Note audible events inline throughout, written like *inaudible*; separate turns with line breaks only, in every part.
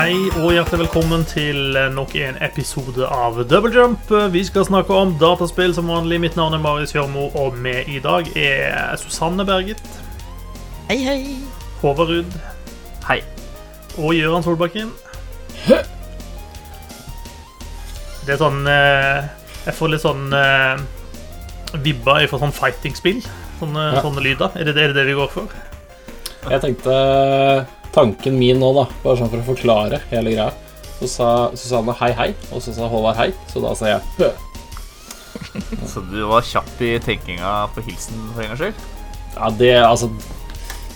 Hei og hjertelig velkommen til nok en episode av Double Jump. Vi skal snakke om dataspill som vanlig. Mitt navn er Marius Hjørmo, og med i dag er Susanne Berget,
Hei, hei.
Håvard Ruud
Hei.
og Gøran Solbakken. Det er sånn eh, Jeg får litt sånn Vibba vibber fra sånn fighting-spill. Sånne,
Ja.
sånne lyder. Er det, det er det vi går for?
Jeg tenkte Tanken min nå, da, bare sånn for å forklare hele greia Så sa Susanne hei, hei, og så sa Håvard hei, så da sa jeg hø. *laughs*
Så du var kjapp i tenkinga på hilsen for en gangs skyld?
Ja, det altså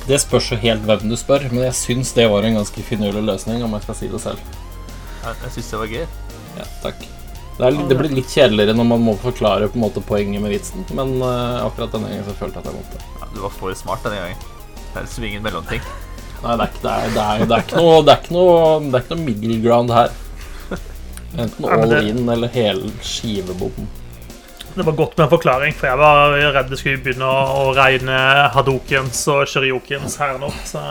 Det spørs jo helt hvem du spør, men jeg syns det var en ganske finurlig løsning, om jeg skal si det selv.
Jeg, jeg syns det var gøy.
Ja, takk. Det, er, det blir litt kjedeligere når man må forklare på en måte poenget med vitsen, men uh, akkurat denne gangen så følte jeg at jeg måtte.
Ja, du var for smart denne gangen. Det er liksom ingen mellomting.
Nei, det er, det er, det er, det er ikke noe Det er ikke noe, det er ikke noe middle ground her. Enten
Ja,
all
det-
in eller hele skivebomben.
Det var godt med en forklaring, for jeg var redd det skulle begynne å, regne hadokens og shuriokens her nå. Så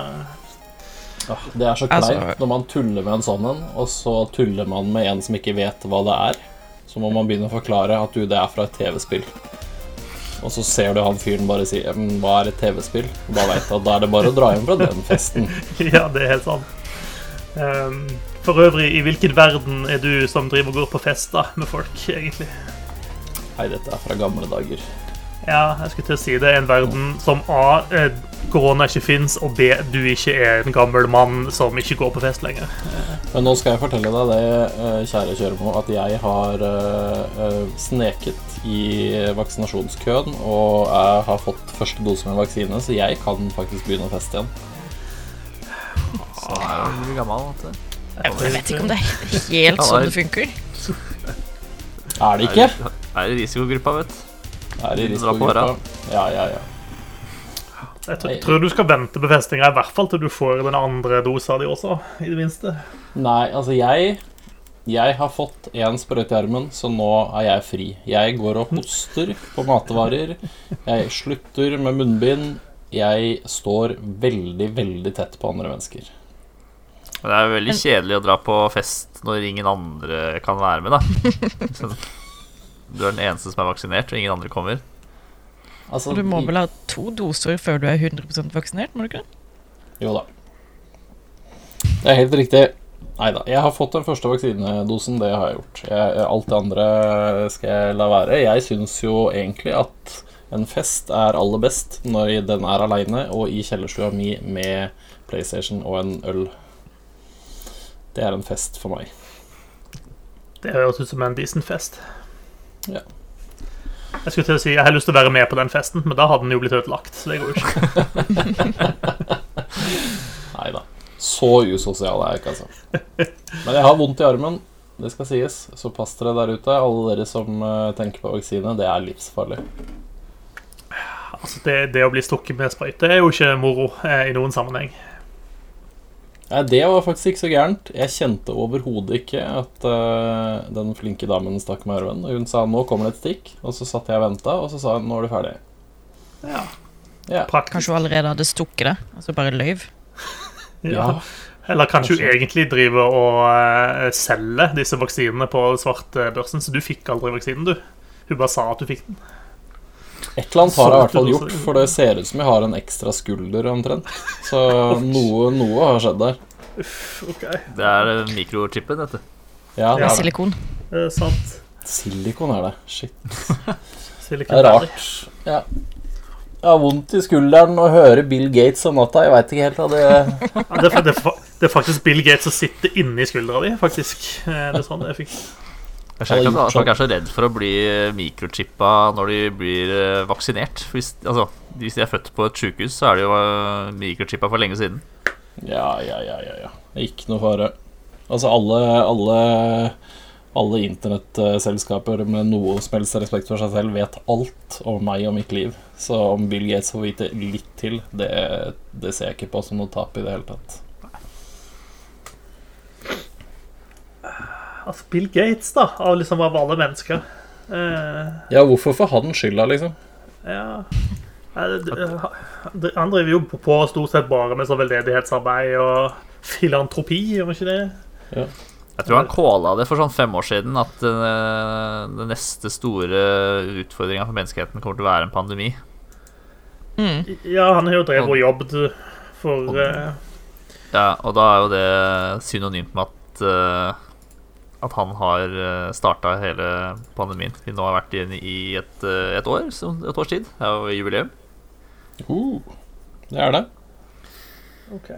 Ja, Det er så
Altså-
kleint når man tuller med en sånn en, og så tuller man med en som ikke vet hva det er. Så må man begynne å forklare at du, det er fra et TV-spill. Og så ser du han fyren bare si «Men Hva er et TV-spill? Og Da veit du at da er det bare å dra hjem fra den festen. *laughs*
ja, det er helt sant. Um, for øvrig, i hvilken verden er du som driver og går på fest da, med folk, egentlig?
Nei, dette er fra gamle dager.
Ja, jeg skulle til å si det er en verden som A. Korona ikke fins, og B. Du ikke er en gammel mann som ikke går på fest lenger.
Men nå skal jeg fortelle deg det, eh, kjære Kjøremo, at jeg har eh, eh, sneket i vaksinasjonskøen, og jeg har fått første dose med vaksine, så jeg kan faktisk begynne å feste igjen.
Så er du gammel. vet du.
Jeg vet ikke om det er helt sånn det funker.
Er det ikke?
Er i risikogruppa, vet du.
Er i risikogruppa. Ja, ja, ja.
Jeg tror, tror du skal vente på festinga, i hvert fall til du får den andre dosa di også, i det minste.
Nei, altså jeg Jeg har fått én sprøyte i armen, så nå er jeg fri. Jeg går og hoster på matvarer. Jeg slutter med munnbind. Jeg står veldig, veldig tett på andre mennesker.
Det er veldig kjedelig å dra på fest når ingen andre kan være med, da. *laughs* Du er den eneste som er vaksinert, og ingen andre kommer.
Altså,
Og du må vel ha to doser før du er 100 vaksinert, må du ikke det?
Jo da. Det er helt riktig. Nei da. Jeg har fått den første vaksinedosen. Det har jeg gjort. Jeg, alt det andre skal jeg la være. Jeg syns jo egentlig at en fest er aller best når den er aleine og i kjellerstua mi med PlayStation og en øl. Det er en fest for meg.
Det høres ut som en decent fest.
Ja.
Jeg skulle til å si jeg har lyst til å være med på den festen, men da hadde den jo blitt ødelagt. Så det går jo ikke. *laughs*
Nei da. Så usosial er jeg ikke, altså. Men jeg har vondt i armen. Det skal sies. Så pass dere der ute, alle dere som eh, tenker på vaksine. Det er livsfarlig.
Altså, det, det å bli stukket med sprøyte er jo ikke moro eh, i noen sammenheng.
Nei, det var faktisk ikke så gærent. Jeg kjente overhodet ikke at uh, den flinke damen stakk med i armen. Hun sa 'nå kommer det et stikk', og så satt jeg og venta, og så sa hun 'nå er du ferdig'.
Ja,
Ja.
Kanskje hun allerede hadde stukket det, altså bare løyv.
Ja. Eller kanskje hun egentlig driver og uh, selger disse vaksinene på svartbørsen, så du fikk aldri vaksinen, du. Hun bare sa at du fikk den.
Et eller annet har jeg i hvert fall gjort, for det ser ut som jeg har en ekstra skulder omtrent. Så noe, noe har skjedd der.
Okay.
Det er eh, mikrochipen, dette.
Ja, det er.
Silikon.
det er sant.
Silikon er det. Shit. *laughs* Det er rart. Ja. Jeg har vondt i skulderen og hører Bill Gates om natta. Jeg veit ikke helt hva det
Ja, det, er, det, er, fa- det er faktisk Bill Gates som sitter inni skuldra di, faktisk. Eh, Det er sånn jeg fikk
Jeg skjønner ikke at folk er så redd for å bli eh, mikrochippa når de blir eh, vaksinert. Hvis, altså, hvis de er født på et sykehus, så er de jo eh, mikrochippa for lenge siden.
Ja, ja, ja, ja, ja. Ikke noe fare. Altså, alle, alle, alle internettselskaper med noe som helst respekt for seg selv vet alt om meg og mitt liv. Så om Bill Gates får vite litt til, det, det ser jeg ikke på som noe tap i det hele tatt.
Altså, Bill Gates, da, av liksom av alle mennesker. Eh,
Ja, hvorfor får han skylda, liksom?
ja Eh, Han driver jo på stort sett bare med sånn veldedighetsarbeid og filantropi, gjør han ikke det?
Jeg tror han calla det for sånn fem år siden, at uh, den neste store utfordringa for menneskeheten kommer til å være en pandemi.
Mm.
Ja, han har jo drevet og jobbet for eh,
Ja, og da er jo det synonymt med at uh, At han har uh, starta hele pandemien. Vi nå har vært inne i et, uh, et år, så et års tid. Det er jo jubileum.
Uh, det er det.
OK.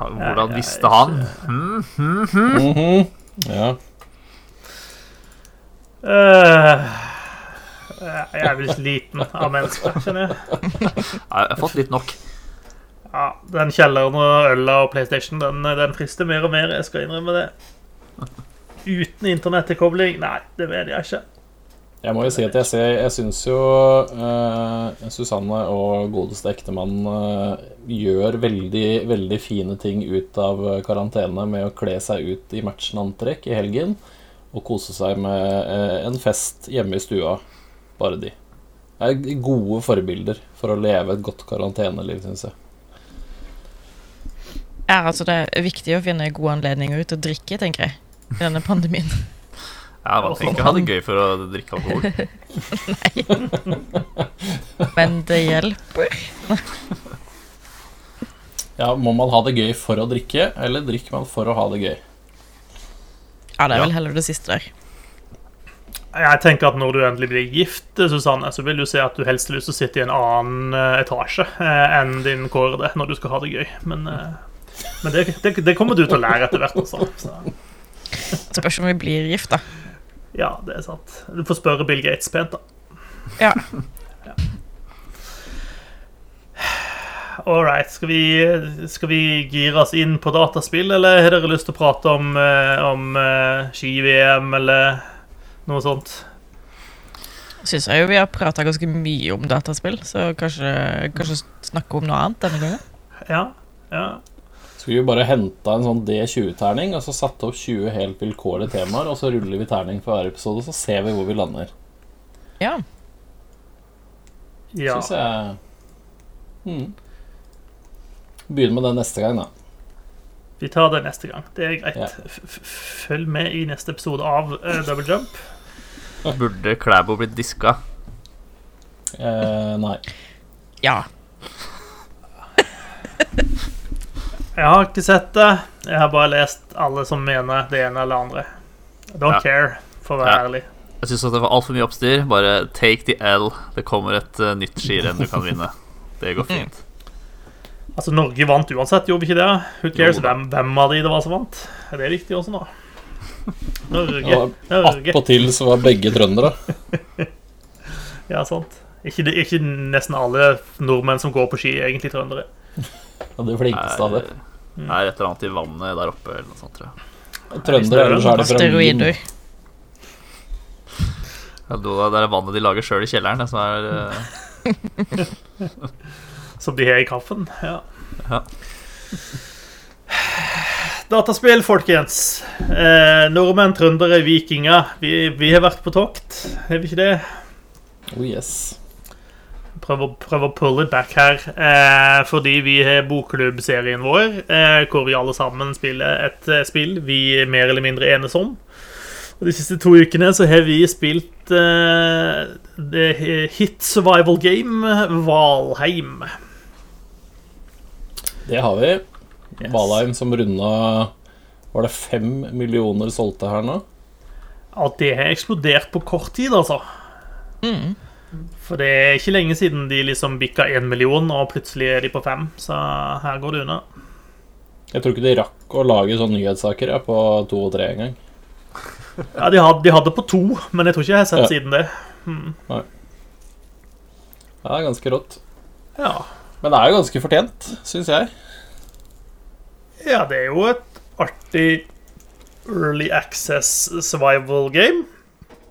Hvordan
jeg
visste han? mm. mm hmm.
Mhm. Ja.
Uh, jeg er blitt sliten av mennesker, kjenner jeg.
Jeg har fått litt nok.
Ja, Den kjelleren og øla og PlayStation den, den frister mer og mer. Jeg skal innrømme det. Uten internettilkobling Nei, det vet jeg ikke.
Jeg må jo si at jeg ser Jeg syns jo eh, Susanne og godeste ektemann eh, gjør veldig, veldig fine ting ut av karantene med å kle seg ut i matchende antrekk i helgen og kose seg med eh, en fest hjemme i stua. Bare de. Det er gode forbilder for å leve et godt karanteneliv, syns jeg.
Ja, altså det er viktig å finne gode anledninger til å drikke, tenker jeg. I denne pandemien. *laughs*
Ja, Man trenger ikke ha det gøy for å drikke alkohol. Nei. *laughs*
Men det hjelper. *laughs*
Ja, Må man ha det gøy for å drikke, eller drikker man for å ha det gøy?
Ja, det er vel heller det siste der.
Jeg tenker at Når du endelig blir gift, Susanne, så vil du se at du helst har lyst til å sitte i en annen eh, etasje eh, enn din kårede når du skal ha det gøy. Men, eh, men det, det, det kommer du til å lære etter hvert. Også. Så,
Spørs om vi blir gift, da.
ja, det er sant. Du får spørre Bill Gates pent, da.
Ja.
All right. Skal vi, skal vi gire oss inn på dataspill, eller har dere lyst til å prate om, eh, om eh, ski-VM eller noe sånt?
Syns jeg jo vi har prata ganske mye om dataspill, så kanskje, kanskje snakke om noe annet denne gangen.
Ja. ja.
Skulle vi bare henta en sånn D20-terning og så satt opp 20 helt vilkårlige temaer, og så ruller vi terning for hver episode, og så ser vi hvor vi lander.
Ja.
ja.
Syns jeg mm. Begynn med det neste gang, da.
Vi tar det neste gang. Det er greit. F- Følg med i neste episode av uh, Double Jump. *laughs*
Burde Klæbo blitt diska?
Eh, nei.
Ja. *laughs*
Jeg har ikke sett det. Jeg har bare lest alle som mener det ene eller andre. I don't
Ja.
care, for å være
Ja.
ærlig.
Jeg syns det var altfor mye oppstyr. Bare take the L. Det kommer et uh, nytt skirenn du kan vinne. Det går *laughs* fint.
Altså, Norge vant uansett, gjorde vi ikke det? Who cares
Jo
hvem, hvem av de det var som vant? Er det viktig også nå? Norge. Norge.
Attpåtil så var begge trøndere. *laughs*
Ja, sant. Ikke, ikke nesten alle nordmenn som går på ski, er egentlig trøndere.
Ja, det flinkeste av det.
Det er et eller annet i vannet der oppe eller noe sånt, tror jeg.
Trøndere, ellers er det fra Wien.
Ja, Det er vannet de lager sjøl i kjelleren, det som er uh... *laughs*
Som de har i kaffen. Ja.
Ja.
Dataspill, folkens. Eh, nordmenn, trøndere, vikinger. Vi, vi har vært på tokt, har vi ikke det?
Oh yes.
Prøv å, å pull it back her. Eh, fordi vi har bokklubbserien vår, eh, hvor vi alle sammen spiller et eh, spill vi mer eller mindre enes om. Og De siste to ukene så har vi spilt eh, det hit survival game Valheim.
Det har vi.
Yes.
Valheim som runda Var det fem millioner solgte her nå?
At det har eksplodert på kort tid, altså.
Mm.
For det er ikke lenge siden de liksom bikka én million, og plutselig er de på fem. Så her går det unna.
Jeg tror ikke de rakk å lage sånne nyhetssaker ja, på to og tre engang.
Ja, de hadde, de hadde på to, men jeg tror ikke jeg har sett
Ja.
siden det.
Nei det er ganske rått.
Ja.
Men det er jo ganske fortjent, syns jeg.
Ja, det er jo et artig early access survival game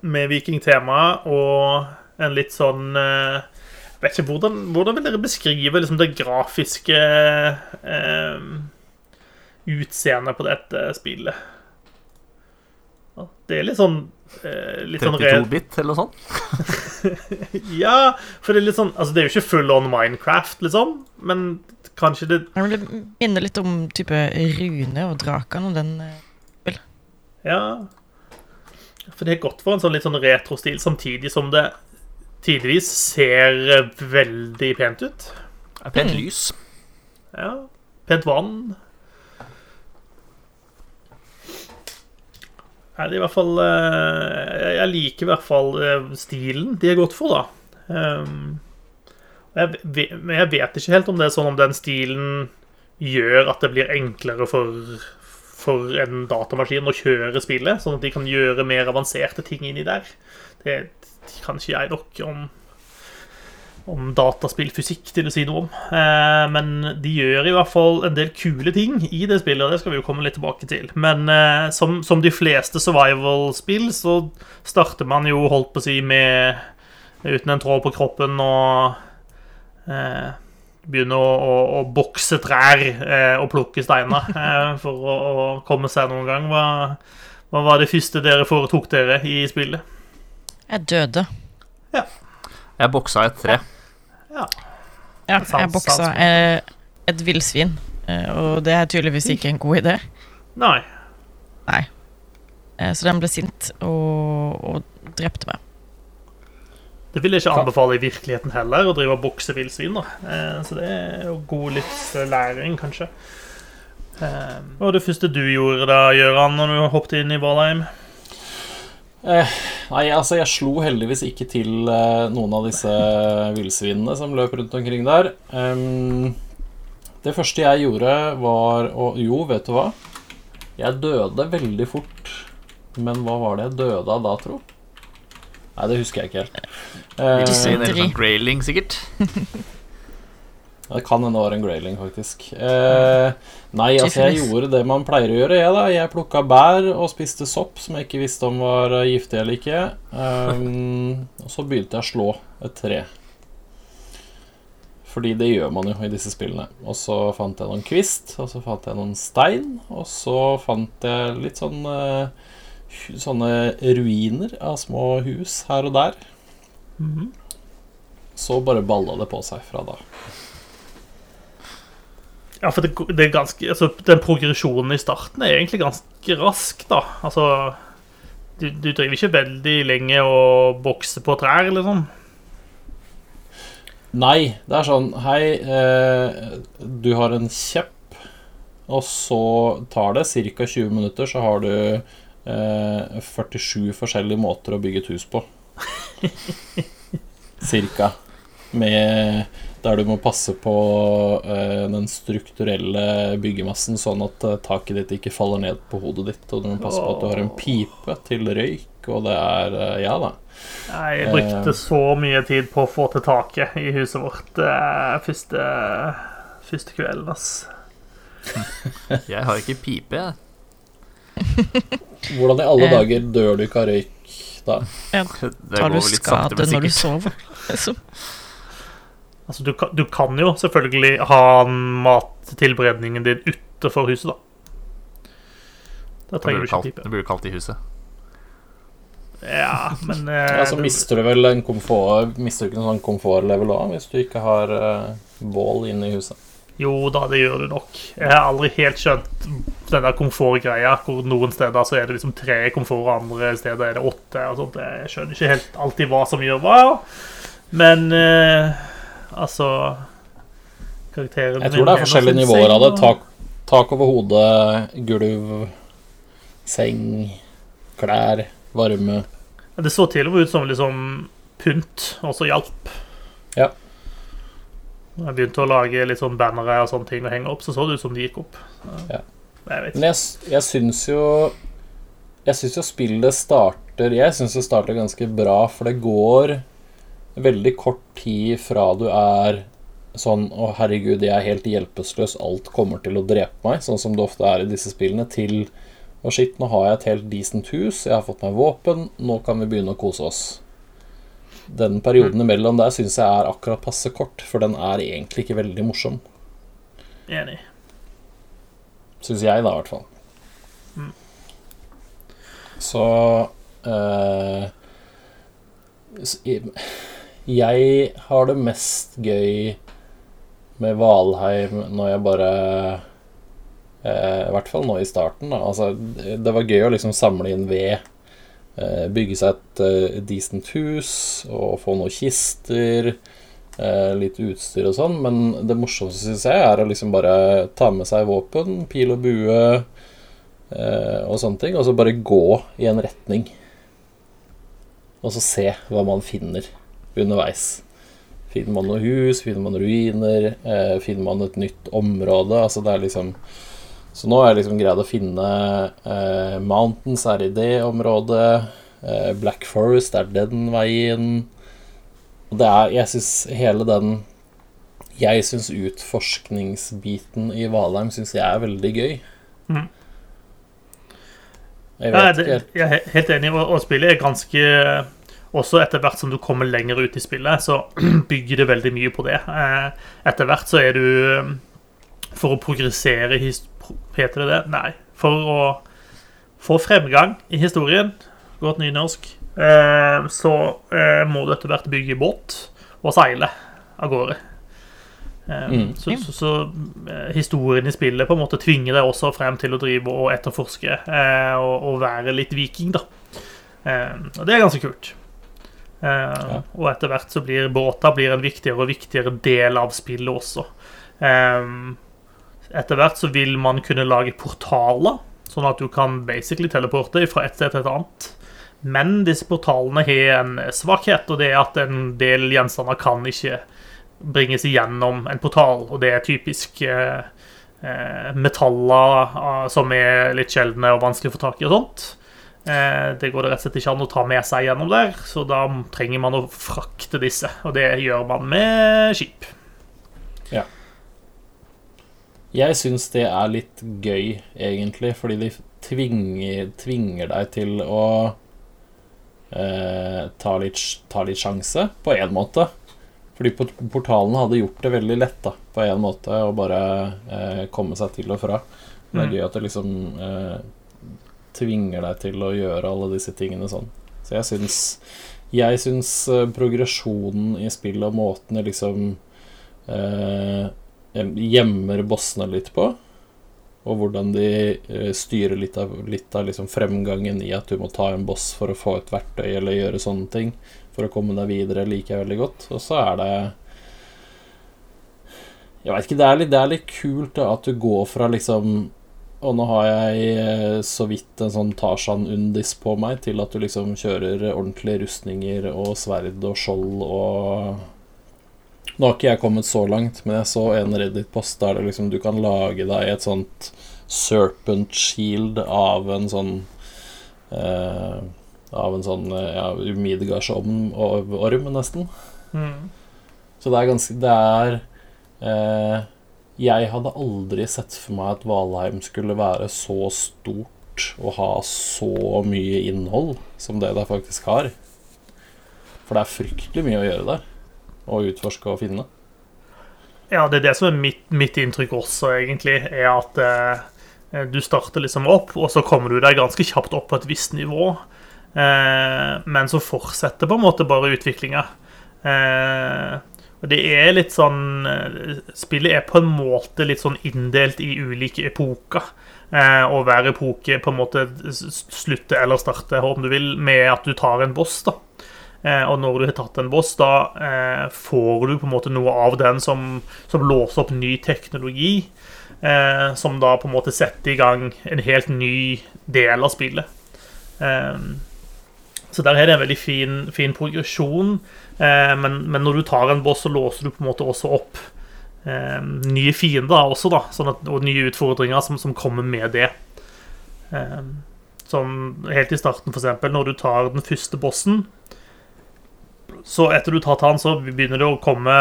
med vikingtema og en litt sånn eh, Jeg vet ikke, Hvordan, hvordan vil dere beskrive liksom, det grafiske eh, utseendet på dette spillet? Det er litt sånn eh, Litt sånn
32-bit eller noe sånt? *laughs*
Ja, for det er litt sånn Altså, det er jo ikke full on Minecraft, liksom, men kanskje det
Jeg vil minne litt om type Rune og Drakan og den vel.
Ja. For det er godt for en sånn litt sånn retrostil, samtidig som det tidvis ser eh, veldig pent ut.
Er pent lys.
Ja. Pent vann. Nei, det er i hvert fall eh, Jeg liker i hvert fall eh, stilen de er gått for, da. Ve- men jeg vet ikke helt om det er sånn om den stilen gjør at det blir enklere for, for en datamaskin å kjøre spillet, sånn at de kan gjøre mer avanserte ting inni der. Det kan ikke jeg nok om om dataspillfysikk til å si noe om. Eh, men de gjør i hvert fall en del kule ting i det spillet, og det skal vi jo komme litt tilbake til. Men eh, som, som de fleste survival-spill, så starter man jo, holdt på å si, med uten en tråd på kroppen og eh, begynne å, å, å bokse trær eh, og plukke steiner *laughs* eh, for å, å komme seg noen gang. Hva, hva var det første dere foretok dere i spillet?
Jeg døde.
Jeg boksa et tre.
Ja,
ja
jeg boksa eh, et villsvin, eh, og det er tydeligvis ikke en god idé.
Nei.
Eh, Så den ble sint og, og drepte meg.
Det vil jeg ikke anbefale i virkeligheten heller, å drive og bokse villsvin. Eh, Så det er jo god livslæring, kanskje. Eh, Hva var det første du gjorde da, Gøran, når du hoppet inn i Valheim?
Eh, nei, altså jeg slo heldigvis ikke til eh, noen av disse villsvinene som løp rundt omkring der. Um, det første jeg gjorde, var å Jo, vet du hva? Jeg døde veldig fort. Men hva var det jeg døde av da, tro? Nei, det husker jeg ikke helt. Eh,
se
En eller sånn grayling, sikkert. *laughs*
det kan hende det var en grayling, faktisk. Eh, nei, altså jeg gjorde det man pleier å gjøre, jeg, da. Jeg plukka bær og spiste sopp som jeg ikke visste om var eh, giftig eller ikke. Ehm, *laughs* og så begynte jeg å slå et tre. Fordi det gjør man jo i disse spillene. Og så fant jeg noen kvist, og så fant jeg noen stein, og så fant jeg litt sånn eh, Sånne ruiner av små hus her og der. Så bare balla det på seg fra da.
Ja, for det, det er ganske, altså, Den progresjonen i starten er egentlig ganske rask, da. Altså Du, du driver ikke veldig lenge og bokser på trær, liksom.
Nei, det er sånn Hei, eh, du har en kjepp, og så tar det ca. 20 minutter, så har du eh, 47 forskjellige måter å bygge et hus på. *laughs* Cirka. Med Der du må passe på eh, den strukturelle byggemassen, sånn at eh, taket ditt ikke faller ned på hodet ditt, og du må passe på at du har en pipe til røyk, og det er eh, Ja da.
Jeg brukte så mye tid på å få til taket i huset vårt eh, første, første kvelden, ass. *laughs*
Jeg har ikke pipe, jeg.
Hvordan i alle
Eh.
dager dør du ikke av røyk da?
Det
Tar
går
du skade når du sover? Liksom. *laughs*
Altså, du, kan, du kan jo selvfølgelig ha mattilberedningen din utenfor huset, da. Da trenger du ikke pipe.
det blir jo kaldt i huset.
Ja, men *laughs* eh,
Ja, så mister du vel en komfort Mister du ikke en sånn komfortlevel òg, hvis du ikke har eh, bål inne i huset?
Jo da, det gjør du nok. Jeg har aldri helt skjønt den der komfortgreia, hvor noen steder så er det liksom tre komfort, og andre steder er det åtte. og sånt. Jeg skjønner ikke helt alltid hva som gjør hva. Men eh, altså Karakterene
Jeg tror det er forskjellige nivåer av det. Tak, tak over hodet, gulv, seng, klær, varme.
Det så til og med ut som liksom pynt også hjalp.
Ja.
Jeg begynte å lage litt sånn bannere og sånne ting og henge opp, så så det ut som de gikk opp.
Ja.
Jeg vet
Men jeg, jeg syns jo Jeg syns jo spillet starter Jeg syns det starter ganske bra, for det går veldig kort tid fra du er sånn Å, herregud, jeg er helt hjelpeløs, alt kommer til å drepe meg, sånn som det ofte er i disse spillene, til Å, shit, nå har jeg et helt decent hus, jeg har fått meg våpen, nå kan vi begynne å kose oss. Den perioden imellom der syns jeg er akkurat passe kort, for den er egentlig ikke veldig morsom.
Enig.
Syns jeg, da, i hvert fall. Så eh, i- Jeg har det mest gøy med Valheim når jeg bare eh, I hvert fall nå i starten, da. Altså, det var gøy å liksom samle inn ved. Eh, bygge seg et eh, decent hus og få noen kister. Eh, litt utstyr og sånn. Men det morsomste, syns jeg, er å liksom bare ta med seg våpen, pil og bue eh, og sånne ting, og så bare gå i en retning. Og så se hva man finner underveis. Finner man noe hus, finner man ruiner, eh, finner man et nytt område? Altså det er liksom Så nå har jeg liksom greid å finne eh, Mountains er i det området. Eh, Black Forest er den veien. Og det er Jeg syns hele den Jeg syns utforskningsbiten i Valheim syns jeg er veldig gøy.
Mm.
Jeg
Ja,
vet
det,
ikke helt
jeg er helt enig, og spillet er ganske Også etter hvert som du kommer lenger ut i spillet, så *clears throat* bygger det veldig mye på det. Eh, Etter hvert så er du For å progressere i Heter det det? Nei. For å få fremgang i historien, godt nynorsk, eh, så eh, må du etter hvert bygge båt og seile av gårde. Eh,
Mm.
Så, så, så eh, historien i spillet på en måte tvinger deg også frem til å drive og etterforske eh, og, og være litt viking, da. Eh, og det er ganske kult. Eh, Og etter hvert så blir båter blir en viktigere og viktigere del av spillet også. Eh, etter hvert så vil man kunne lage portaler, sånn at du kan basically teleporte fra et sted til et annet. Men disse portalene har en svakhet, og det er at en del gjenstander kan ikke bringes igjennom en portal, og det er typisk eh, eh, metaller eh, som er litt sjeldne og vanskelig å få tak i og sånt. Eh, det går det rett og slett ikke an å ta med seg gjennom der, så da trenger man å frakte disse, og det gjør man med skip. Ja.
Jeg syns det er litt gøy, egentlig, fordi de tvinger, tvinger deg til å eh, ta, litt, ta litt sjanse, på en måte. Fordi portalene portalen hadde gjort det veldig lett, da, på en måte, å bare eh, komme seg til og fra. Men det er
Mm.
gøy at det liksom eh, tvinger deg til å gjøre alle disse tingene sånn. Så jeg syns Jeg syns eh, progresjonen i spillet og måten det liksom eh, gjemmer bossene litt på. Og hvordan de eh, styrer litt av, litt av liksom fremgangen i at du må ta en boss for å få et verktøy eller gjøre sånne ting for å komme deg videre, liker jeg veldig godt. Og så er det Jeg veit ikke, det er, litt, det er litt kult da, at du går fra liksom og nå har jeg eh, så vidt en sånn Tarzan-undis på meg, til at du liksom kjører ordentlige rustninger og sverd og skjold og Nå har ikke jeg kommet så langt, men jeg så en Reddit-post der det liksom du kan lage deg et sånt serpent shield av en sånn eh, Av en sånn eh, ja, Midgardsorm, orm, nesten.
Mm.
Så det er ganske Det er eh, Jeg hadde aldri sett for meg at Valheim skulle være så stort og ha så mye innhold som det det faktisk har. For det er fryktelig mye å gjøre der. Å utforske og finne.
Ja, det er det som er mitt, mitt inntrykk også, egentlig, er at eh, du starter liksom opp, og så kommer du deg ganske kjapt opp på et visst nivå. Eh, men så fortsetter på en måte bare utviklinga. Eh, og det er litt sånn eh, Spillet er på en måte litt sånn inndelt i ulike epoker. Eh, og hver epoke på en måte slutter eller starter, om du vil, med at du tar en boss, da. Eh, og når du har tatt en boss, da eh, får du på en måte noe av den som, som låser opp ny teknologi. Eh, som da på en måte setter i gang en helt ny del av spillet. Eh, så der er det en veldig fin, fin progresjon. Eh, men, men når du tar en boss, så låser du på en måte også opp eh, nye fiender også, da. Sånn at, og nye utfordringer som, som kommer med det. Eh, som helt i starten, eksempel, når du tar den første bossen, så etter du tar han, så begynner det å komme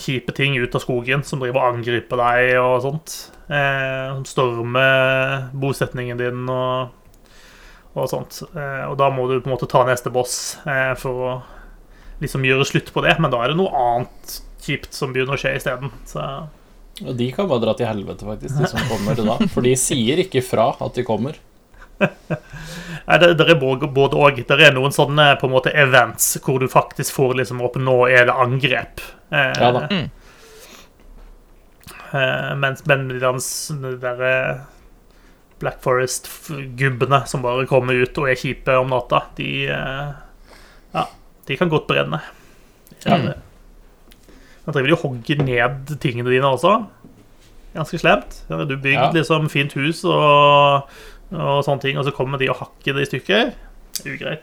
kjipe ting ut av skogen som driver og angriper deg og sånt. Eh, stormer bosetningen din og, og sånt. Eh, og da må du på en måte ta neste boss eh, for å liksom gjøre slutt på det. Men da er det noe annet kjipt som begynner å skje isteden. Så
Og de kan bare dra til helvete, faktisk, de som kommer da. For de sier ikke fra at de kommer. *laughs*
Nei, det, det er både òg. Det er noen sånne på en måte events hvor du faktisk får liksom opp Nå er det angrep. Eh,
Ja da.
Eh, mens Benmidans de der eh, Black Forest-gubbene som bare kommer ut og er kjipe om natta, de eh, de kan godt brenne. Ja,
Mm.
det. Driver de og hogger ned tingene dine også. Ganske slemt. Du bygd
Ja.
liksom fint hus og, og sånne ting, og så kommer de og hakker det i stykker. Er Ugreit.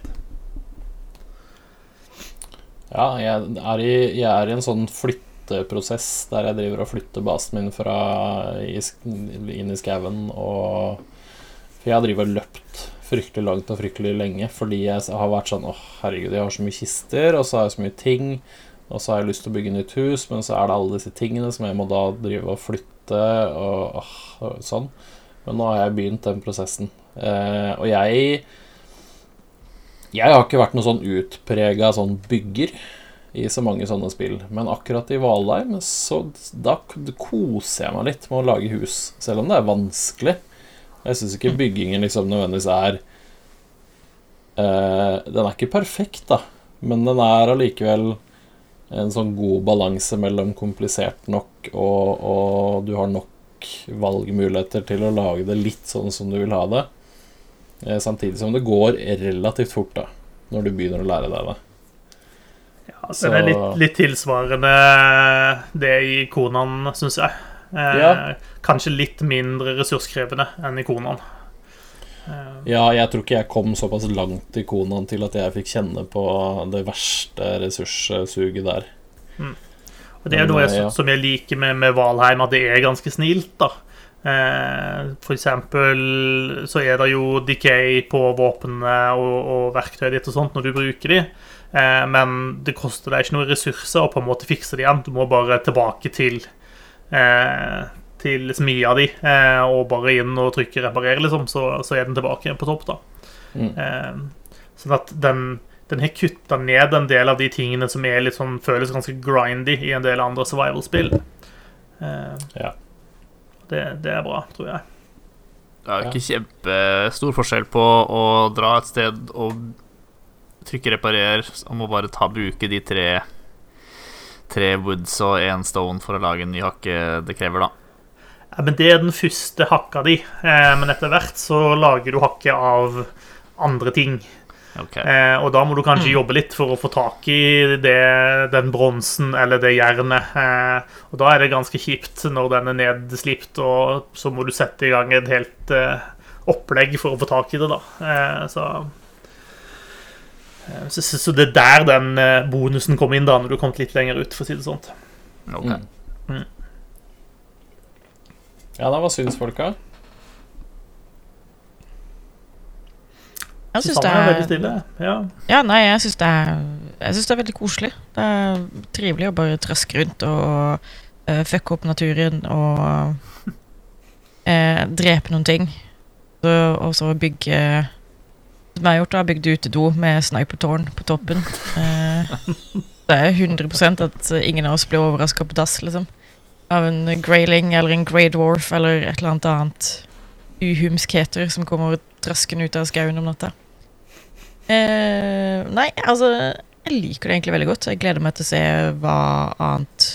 Ja, jeg er, i, jeg er i en sånn flytteprosess der jeg driver og flytter basen min fra inn i skauen og For jeg har drevet og løpt fryktelig langt og fryktelig lenge fordi jeg har vært sånn Å, herregud, jeg har så mye kister, og så har jeg så mye ting, og så har jeg lyst til å bygge nytt hus, men så er det alle disse tingene som jeg må da drive og flytte og åh, sånn. Men nå har jeg begynt den prosessen. Eh, og jeg jeg har ikke vært noen sånn utprega sånn bygger i så mange sånne spill, men akkurat i Valheim så da koser jeg meg litt med å lage hus, selv om det er vanskelig. Jeg syns ikke byggingen liksom nødvendigvis er eh, Den er ikke perfekt, da, men den er allikevel en sånn god balanse mellom komplisert nok og, og du har nok valgmuligheter til å lage det litt sånn som du vil ha det. Eh, Samtidig som det går relativt fort da når du begynner å lære deg det.
Ja,
Så-
Den er litt, litt tilsvarende det i Konan, syns jeg. Eh,
Ja.
Kanskje litt mindre ressurskrevende enn i Konan. Eh,
Ja, jeg tror ikke jeg kom såpass langt i konaen til at jeg fikk kjenne på det verste ressurssuget der.
og det er noe jeg,
Ja.
som jeg liker med, med Valheim, at det er ganske snilt. da. Eh, for eksempel så er det jo decay på våpnene og, og verktøyet ditt og sånt når du bruker de. Eh, men det koster deg ikke noen ressurser å på en måte fikse det igjen. Du må bare tilbake til eh, til smia di eh, og bare inn og trykke 'reparere', liksom, så, så er den tilbake på topp. da.
Mm.
Eh, sånn at den, den har kutta ned en del av de tingene som er litt sånn, føles ganske grindy i en del andre survival-spill. Eh,
Ja.
det, det er bra, tror jeg.
Det er jo ikke kjempestor forskjell på å dra et sted og trykke 'reparer' og må bare ta bruke de tre Tre woods og én stone for å lage en ny hakke det krever, da.
Ja, men Det er den første hakka di, eh, men etter hvert så lager du hakke av andre ting.
Okay.
Eh, og da må du kanskje jobbe litt for å få tak i det, den bronsen eller det jernet. Eh, og da er det ganske kjipt når den er nedslipt, og så må du sette i gang et helt eh, opplegg for å få tak i det, da. Eh, så, så, så så det er der den eh, bonusen kom inn, da, når du kom litt lenger ut, for å si det sånn.
Okay.
Mm.
Mm.
Ja, da, hva syns folka?
Jeg syns det
er veldig
er
stille. Ja.
Ja, nei, jeg syns det, er- jeg synes det er veldig koselig. Det er trivelig å bare traske rundt og uh, fucke opp naturen og uh, drepe noen ting. Så, og så bygge Som jeg har gjort, da, bygd utedo med snipertårn på toppen. Eh, det er 100% at ingen av oss blir overraska på dass, liksom. Av en grayling eller en grey dwarf eller et eller annet annet uhumskheter som kommer traskende ut av skauen om natta. Eh, nei, altså Jeg liker det egentlig veldig godt. Jeg gleder meg til å se hva annet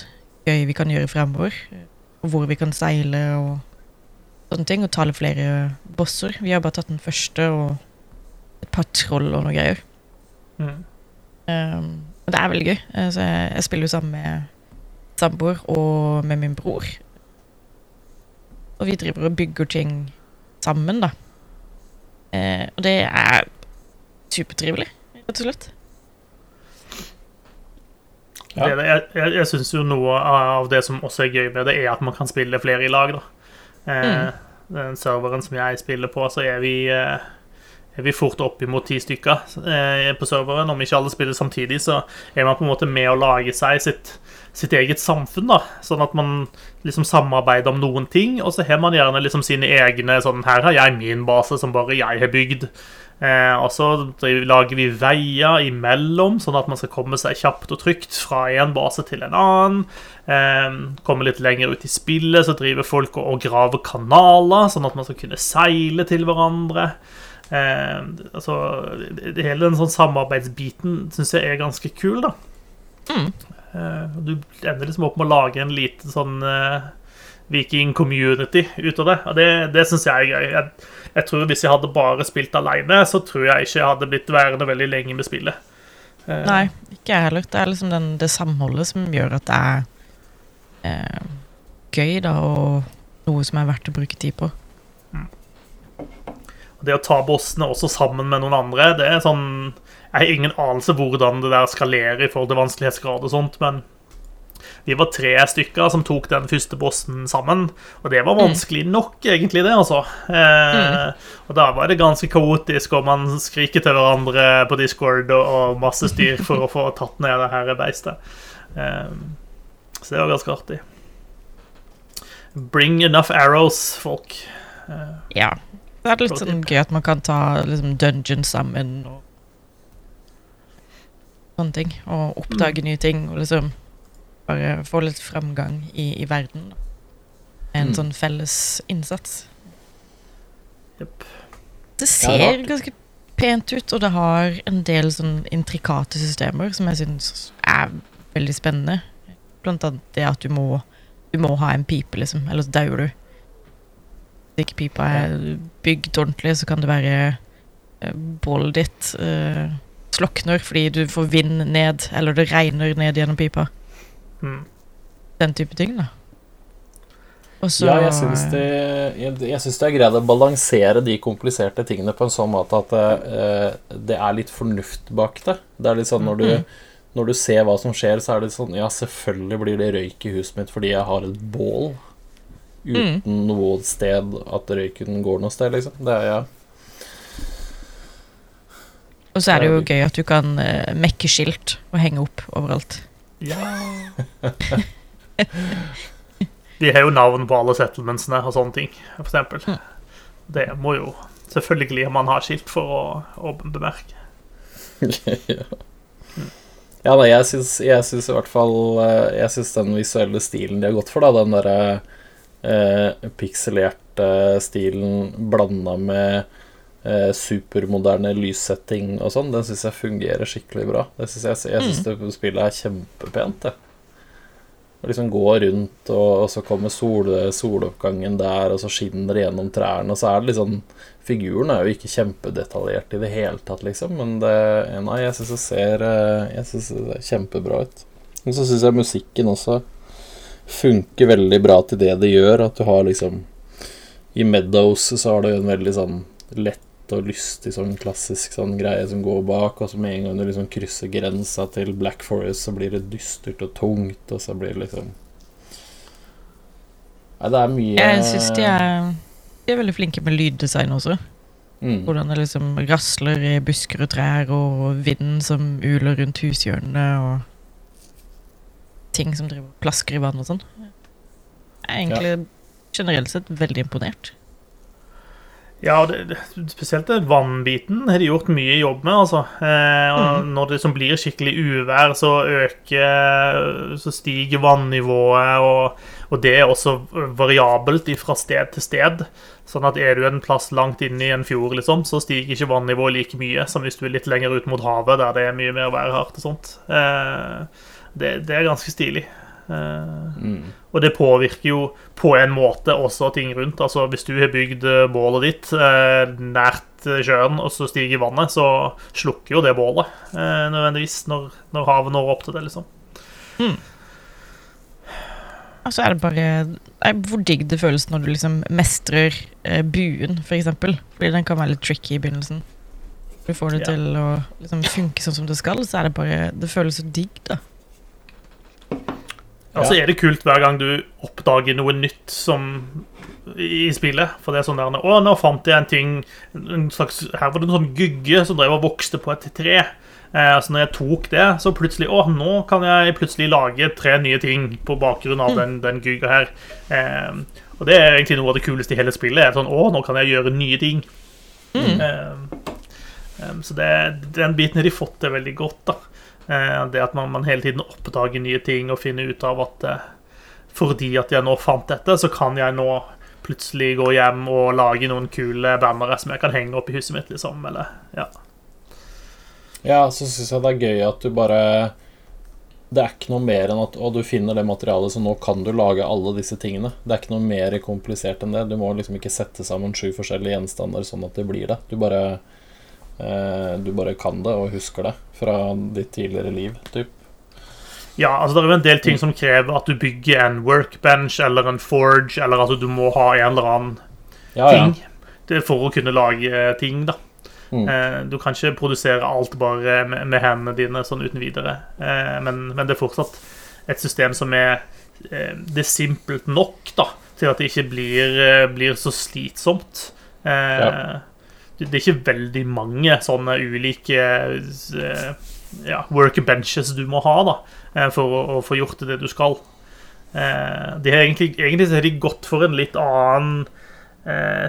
gøy vi kan gjøre fremover. Og hvor vi kan seile og sånne ting. Og ta litt flere bosser. Vi har bare tatt den første og et par troll og noe greier.
Mm.
Um, det er veldig gøy. Så jeg, jeg spiller jo sammen med samboer og med min bror. Og vi driver og bygger ting sammen, da. Uh, og det er supertrivelig, rett og slett.
Ja.
Det, jeg jeg, jeg syns jo noe av det som også er gøy med det, er at man kan spille flere i lag, da. Eh, Den serveren som jeg spiller på, så er vi eh, er vi fort opp imot ti stykker eh, på serveren. Om ikke alle spiller samtidig, så er man på en måte med å lage seg sitt, sitt eget samfunn. da Sånn at man liksom samarbeider om noen ting, og så har man gjerne liksom sine egne sånn Her har jeg min base som bare jeg har bygd. Eh, og så lager vi veier imellom, sånn at man skal komme seg kjapt og trygt fra en base til en annen. Eh, komme litt lenger ut i spillet, så driver folk og, og graver kanaler, sånn at man skal kunne seile til hverandre. Eh, altså, hele den sånn samarbeidsbiten syns jeg er ganske kul, da.
Mm.
Eh, du ender liksom opp med å lage en liten sånn eh, viking-community ut av det. Og det, det syns jeg er gøy. Jeg, jeg tror Hvis jeg hadde bare spilt alene, så tror jeg ikke jeg hadde blitt værende veldig lenge med spillet. Eh,
Nei, ikke jeg heller. Det er liksom den, det samholdet som gjør at det er eh, gøy, da, og noe som er verdt å bruke tid på.
Det å ta bossene også sammen med noen andre, det er sånn Jeg har ingen anelse hvordan det der skalerer i forhold til vanskelighetsgrad og sånt, men vi var tre stykker som tok den første bossen sammen, og det var vanskelig nok, egentlig, det, altså. Eh, Og da var det ganske kaotisk, og man skriker til hverandre på Discord og, og masse styr for å få *laughs* tatt ned det her beistet. Eh, så det var ganske artig. Bring enough arrows, folk. Eh,
Ja. Så er litt sånn gøy at man kan ta liksom, dungeons sammen og sånne ting. Og oppdage nye ting og liksom bare få litt framgang i, i verden. da. En
Mm.
sånn felles innsats.
Jepp.
Det
Ja,
ser
rart.
ganske pent ut, og det har en del sånn intrikate systemer som jeg syns er veldig spennende. Blant annet det at du må, du må ha en pipe, liksom, ellers dauer du. Hvis ikke pipa er bygd ordentlig, så kan det være eh, bålet ditt uh, slokner fordi du får vind ned, eller det regner ned gjennom pipa.
Mm.
Den type ting, da. Og så
Ja, jeg syns det, jeg, jeg syns det er greit å balansere de kompliserte tingene på en sånn måte at uh, det er litt fornuft bak det. Det er litt sånn når du,
Mhm.
når du ser hva som skjer, så er det sånn Ja, selvfølgelig blir det røyk i huset mitt fordi jeg har et bål. Uten noe sted at røyken går noe sted, liksom. Det er ja.
Og så er det jo gøy at du kan uh, mekke skilt og henge opp overalt.
Ja De har jo navn på alle settlementsene og sånne ting, for eksempel.
Mm.
Det må jo selvfølgelig man ha skilt for å, å bemerke. *laughs*
ja. ja, nei, jeg syns, i hvert fall eh, Jeg syns den visuelle stilen de har gått for, da, den derre eh, pikselerte stilen blanda med eh, supermoderne lyssetting og sånn, den syns jeg fungerer skikkelig bra. Det synes jeg jeg syns det spillet er kjempepent, jeg. Å liksom gå rundt, og, og så kommer sol, soloppgangen der, og så skinner det gjennom trærne, og så er det sånn Figuren er jo ikke kjempedetaljert i det hele tatt, liksom, men det Nei, jeg syns det ser eh, Jeg synes det ser kjempebra ut. Og så syns jeg musikken også funker veldig bra til det det gjør, at du har liksom I Meadows så har du en veldig sånn lett og lystig sånn klassisk sånn greie som går bak, og så med en gang du liksom krysser grensa til Black Forest, så blir det dystert og tungt, og så blir det liksom Nei, det er mye
Jeg syns de de er veldig flinke med lyddesign også.
mm.
Hvordan det liksom rasler i busker og trær, og vinden som uler rundt hushjørnene, og ting som driver plasker i vann og sånn. Jeg er egentlig generelt sett veldig imponert.
Ja, det, det, spesielt den vannbiten har de gjort mye jobb med, altså. Eh, og Når det som blir skikkelig uvær, så øker Så stiger vannivået, og, og det er også variabelt fra sted til sted. Sånn at er du en plass langt inne i en fjord, liksom, så stiger ikke vannivået like mye som hvis du er litt lenger ut mot havet, der det er mye mer værhardt og sånt. Eh, det, det er ganske stilig. Eh,
Mm.
og det påvirker jo på en måte også ting rundt. Altså Hvis du har bygd eh, bålet ditt eh, nært eh, sjøen, og så stiger vannet, så slukker jo det bålet eh, nødvendigvis når, når havet når opp til det, liksom.
Mm. Altså er det bare nei, Hvor digg det føles når du liksom mestrer eh, buen, for eksempel. Fordi den kan være litt tricky i begynnelsen. Du får det
Ja.
til å liksom funke sånn som det skal, så er det bare Det føles så digg, da.
Og så er det kult hver gang du oppdager noe nytt som i spillet. For det er sånn der Å, nå fant jeg en ting en slags, Her var det en sånn gugge som drev og vokste på et tre. Eh, så når jeg tok det, så plutselig Å, nå kan jeg plutselig lage tre nye ting på bakgrunn av den, den gugga her. Eh, og det er egentlig noe av det kuleste i hele spillet. Er sånn, Å, nå kan jeg gjøre nye ting.
Mm.
Eh, eh, så det, den biten har de fått til veldig godt. da Det at man, man hele tiden oppdager nye ting og finner ut av at eh, fordi at jeg nå fant dette, så kan jeg nå plutselig gå hjem og lage noen kule bannere som jeg kan henge opp i huset mitt, liksom. Eller, ja.
Ja, så syns jeg det er gøy at du bare det er ikke noe mer enn at å, du finner det materialet, så nå kan du lage alle disse tingene. Det er ikke noe mer komplisert enn det. Du må liksom ikke sette sammen sju forskjellige gjenstander sånn at det blir det. Du bare, eh, du bare kan det og husker det fra ditt tidligere liv, typ.
Ja, altså det er jo en del ting som krever at du bygger en workbench eller en forge, eller at du må ha en eller annen
Ja, ja.
ting det for å kunne lage ting, da.
Mm.
Eh, Du kan ikke produsere alt bare med, hendene dine sånn uten videre. Eh, Men, men det er fortsatt et system som er eh, Det er simpelt nok da, til at det ikke blir, eh, blir så slitsomt. Eh,
Ja.
Det er ikke veldig mange sånne ulike eh, ja, workbenches du må ha da, eh, for å, å få gjort det du skal. Eh, de har egentlig, egentlig har de gått for en litt annen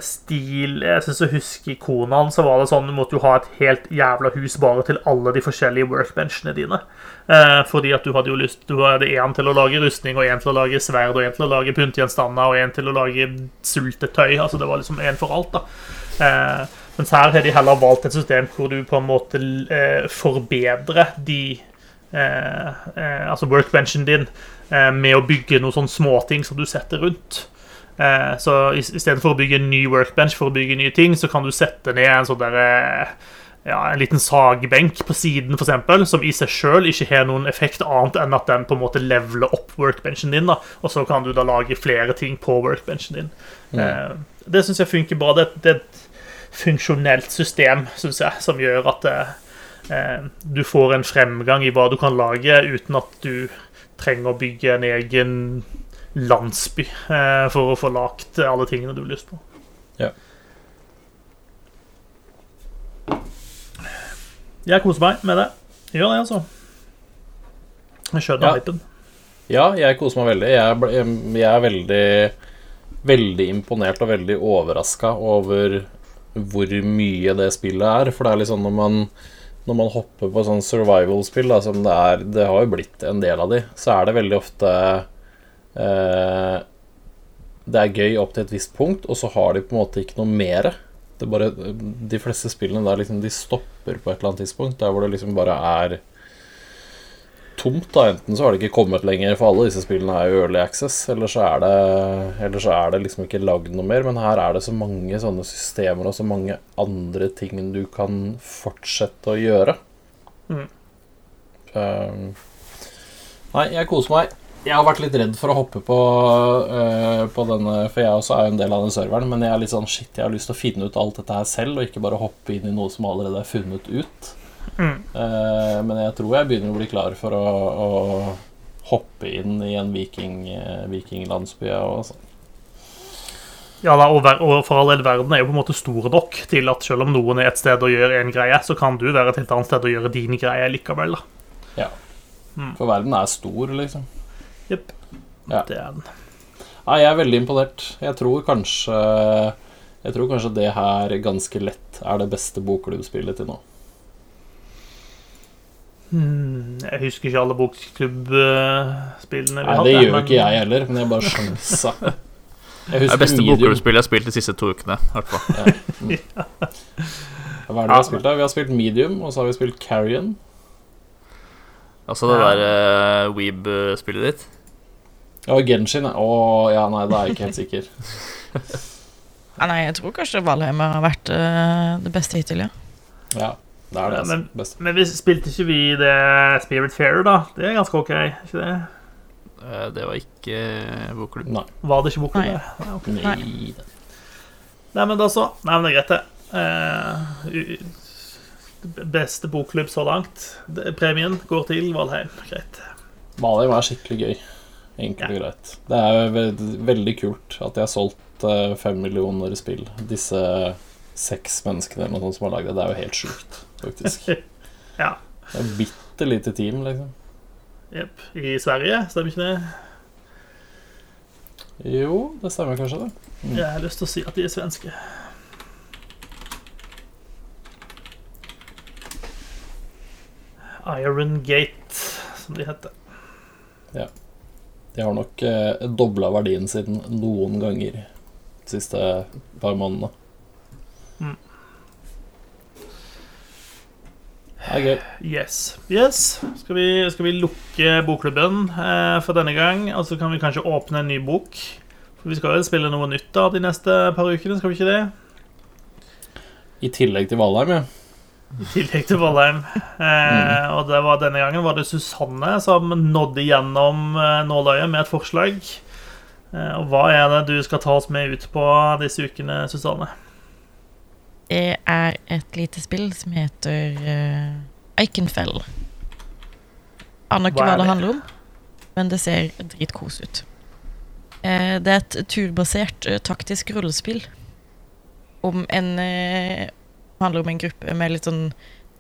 stil Jeg synes jeg husker I Konan så var det sånn du måtte jo ha et helt jævla hus bare til alle de forskjellige workbenchene dine. Fordi at du hadde jo lyst Du hadde én til å lage rustning, og én til å lage sverd, og én til å lage pyntgjenstander, og én til å lage sultetøy. Altså det var liksom én for alt, da. Mens her har de heller valgt et system hvor du på en måte eh, forbedrer de eh, eh, Altså workbenchen din eh, med å bygge noen sånne småting som du setter rundt. Eh, så i- istedenfor å bygge en ny workbench for å bygge nye ting, så kan du sette ned en sånn derre ja, en liten sagbenk på siden, eksempel, som i seg sjøl ikke har noen effekt annet enn at den på en måte leveler opp workbenchen din. da, Og så kan du da lage flere ting på workbenchen din. Eh, det syns jeg funker bra. Det, det et funksjonelt system, syns jeg, som gjør at eh, du får en fremgang i hva du kan lage, uten at du trenger å bygge en egen landsby eh, for å få lagt alle tingene du har lyst på.
Ja.
Jeg koser meg med det. Gjør det, altså. Jeg skjønner
Ja.
hypen.
Ja, jeg koser meg veldig. Jeg, ble- jeg er veldig Veldig imponert og veldig overraska over hvor mye det spillet er. For det er litt sånn når man Når man hopper på sånn survival-spill, som det er Det har jo blitt en del av de, så er det veldig ofte eh, Det er gøy opp til et visst punkt, og så har de på en måte ikke noe mere. Det er bare, de fleste spillene der liksom de stopper på et eller annet tidspunkt, der hvor det liksom bare er tomt. da Enten så har det ikke kommet lenger, for alle disse spillene er jo early access, eller så er det, eller så er det liksom ikke lagd noe mer. Men her er det så mange sånne systemer og så mange andre ting du kan fortsette å gjøre.
Mm.
Um, nei, jeg koser meg. Jeg har vært litt redd for å hoppe på, uh, på denne, for jeg også er jo en del av den serveren, men jeg er litt sånn shit, jeg har lyst til å finne ut alt dette her selv, og ikke bare hoppe inn i noe som allerede er funnet ut.
Mm.
Eh, men jeg tror jeg begynner å bli klar for å, å hoppe inn i en viking, eh, vikinglandsby. jeg også.
Ja, da, og, og for all del, verden er jo på en måte stor nok til at selv om noen er et sted og gjør en greie, så kan du være et helt annet sted og gjøre din greie likevel. da.
Ja. For verden er stor, liksom.
Jepp.
Ja.
Det er den.
Nei, jeg er veldig imponert. Jeg tror kanskje Jeg tror kanskje det her ganske lett er det beste bokklubbspillet til nå.
Hmm, jeg husker ikke alle bokklubbspillene vi
Nei,
hadde.
det gjør
men-
ikke jeg heller, men jeg bare sjansa. Jeg
Det er beste bokklubbspillet jeg har spilt de siste to ukene. i hvert fall. *laughs*
Hva er det vi har spilt da? Vi har spilt Medium, og så har vi spilt Carrion.
Altså det
Ja.
der uh, Weeb-spillet ditt.
Ja, Genshin. Å ja, nei, da er jeg ikke helt sikker. *laughs*
Ja, nei, jeg tror kanskje Valheim har vært uh, det beste hittil, ja.
Ja, det er det
Ja,
altså.
men-
beste.
Men vi spilte ikke vi det Spirit Fairer, da? Det er ganske OK, ikke det?
Eh, det var ikke uh, bokklubb.
Nei.
Var det ikke bokklubb?
Nei.
Nei, ok.
Nei.
Nei, men da så. Nei, men det er greit, det. Eh, beste bokklubb så langt. Premien går til Valheim. Greit.
Valheim er skikkelig gøy. Enkelt og greit. Det er ve- veldig kult at de har solgt eh, fem millioner spill. Disse seks menneskene eller noe sånt som har lagd det. Det er jo helt sjukt, faktisk. *laughs*
Ja.
Det er bitte lite team, liksom.
Jepp. I Sverige, stemmer ikke det?
Jo, det stemmer kanskje, det. Mm.
Jeg har lyst til å si at de er svenske. Iron Gate, som de heter. Ja.
De har nok eh, dobla verdien sin noen ganger de siste par månedene.
Mm.
Gøy.
Yes. yes. Skal, vi, skal vi lukke bokklubben eh, for denne gang? Og så kan vi kanskje åpne en ny bok? For vi skal jo spille noe nytt da de neste par ukene, skal vi ikke det?
I tillegg til Valheim, ja.
I tillegg til Valheim. Eh, og det var denne gangen var det Susanne som nådde gjennom eh, nåløyet med et forslag. Eh, og hva er det du skal ta oss med ut på disse ukene, Susanne?
Det er et lite spill som heter uh, Iconfell. Aner ikke
Hva
hva det
det?
handler om, men det ser dritkos ut. Uh, det er et turbasert uh, taktisk rollespill om en uh, handler om en gruppe med litt sånn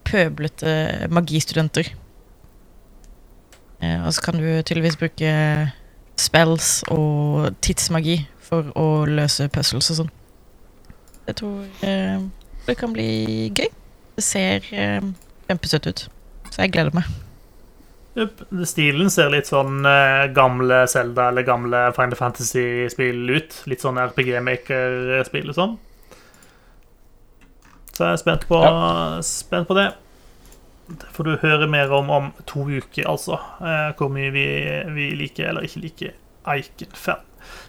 pøblete magistudenter. Eh, og så kan du tydeligvis bruke spells og tidsmagi for å løse puzzles og sånn. Jeg tror eh, det kan bli gøy. Det ser eh, kjempesøtt ut, så jeg gleder meg.
Yep. Stilen ser litt sånn eh, gamle Zelda eller gamle Final Fantasy-spill ut. Litt sånn RPG-maker-spill og sånn. Så jeg er spent på, spent på det. Det får du høre mer om om to uker, altså. Eh, hvor mye vi, vi liker eller ikke liker Iconfell.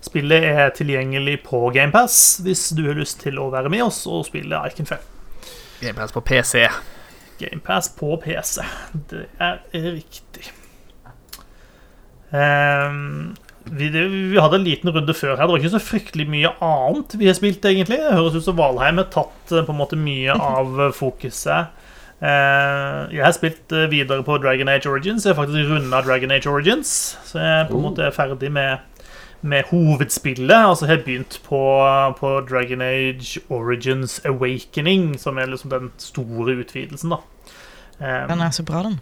Spillet er tilgjengelig på GamePass hvis du har lyst til å være med oss og spille Iconfell.
Gamepass på PC.
GamePass på PC. Det er riktig. Um, vi, det, vi hadde en liten runde før her. Det var ikke så fryktelig mye annet vi har spilt, egentlig. Det høres ut som Valheim har tatt eh, på en måte mye *laughs* av eh, fokuset. Uh, jeg har spilt eh, videre på Dragon Age Origins. Jeg har faktisk runda Dragon Age Origins, så jeg er på en
Oh.
måte ferdig med, med hovedspillet. Altså har begynt på, på Dragon Age Origins Awakening, som er liksom den store utvidelsen, da. Eh,
Den er så bra, den.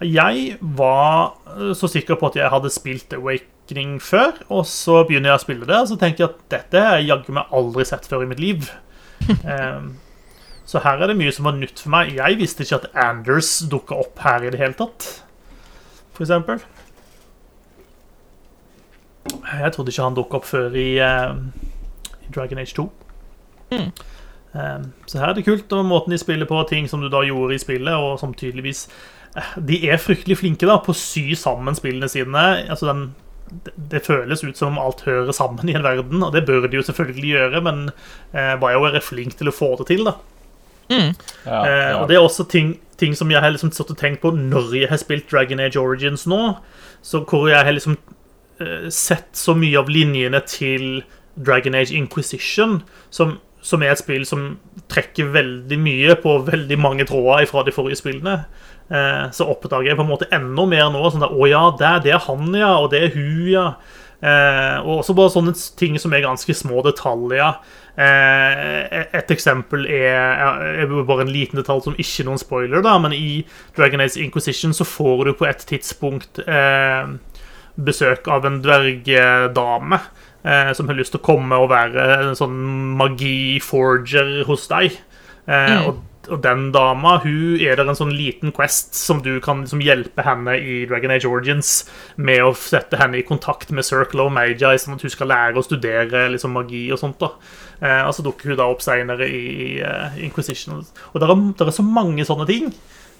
jeg var eh, så sikker på at jeg hadde spilt Awakening før, og så begynner jeg å spille det, og så tenker jeg at dette har jeg jaggu meg aldri sett før i mitt liv. *laughs* um, så her er det mye som var nytt for meg. Jeg visste ikke at Anders dukka opp her i det hele tatt, for eksempel. Jeg trodde ikke han dukka opp før i, uh, i Dragon Age 2.
Mm.
Um, så her er det kult, og måten de spiller på ting som du da gjorde i spillet, og som tydeligvis eh, De er fryktelig flinke da på å sy sammen spillene sine. Altså den, det, det føles ut som om alt hører sammen i en verden, og det bør de jo selvfølgelig gjøre, men uh, BioWare er flink til å få det til, da.
Mm.
Ja, ja.
Uh, og det er også ting, ting som jeg har liksom stått og tenkt på når jeg har spilt Dragon Age Origins nå, så hvor jeg har liksom sett så mye av linjene til Dragon Age Inquisition, som, som er et spill som trekker veldig mye på veldig mange tråder fra de forrige spillene. Eh, så oppdager jeg på en måte enda mer nå. Sånn der, Å ja, det det er han, ja. Og det er hun, ja. Eh, og også bare sånne ting som er ganske små detaljer. Eh, et eksempel er, er bare en liten detalj som ikke er noen spoiler, da, men i Dragon Age Inquisition så får du på et tidspunkt eh, besøk av en dvergdame eh, som har lyst til å komme og være en sånn magi-forger hos deg. Eh,
Mm.
og, og den dama hun er det en sånn liten quest som du kan liksom hjelpe henne i Dragon Age Origins med å sette henne i kontakt med Circle of Magi, sånn at hun skal lære å studere liksom, magi og sånt. da eh, altså så dukker hun da opp seinere i eh, Inquisition. Og det er, er så mange sånne ting.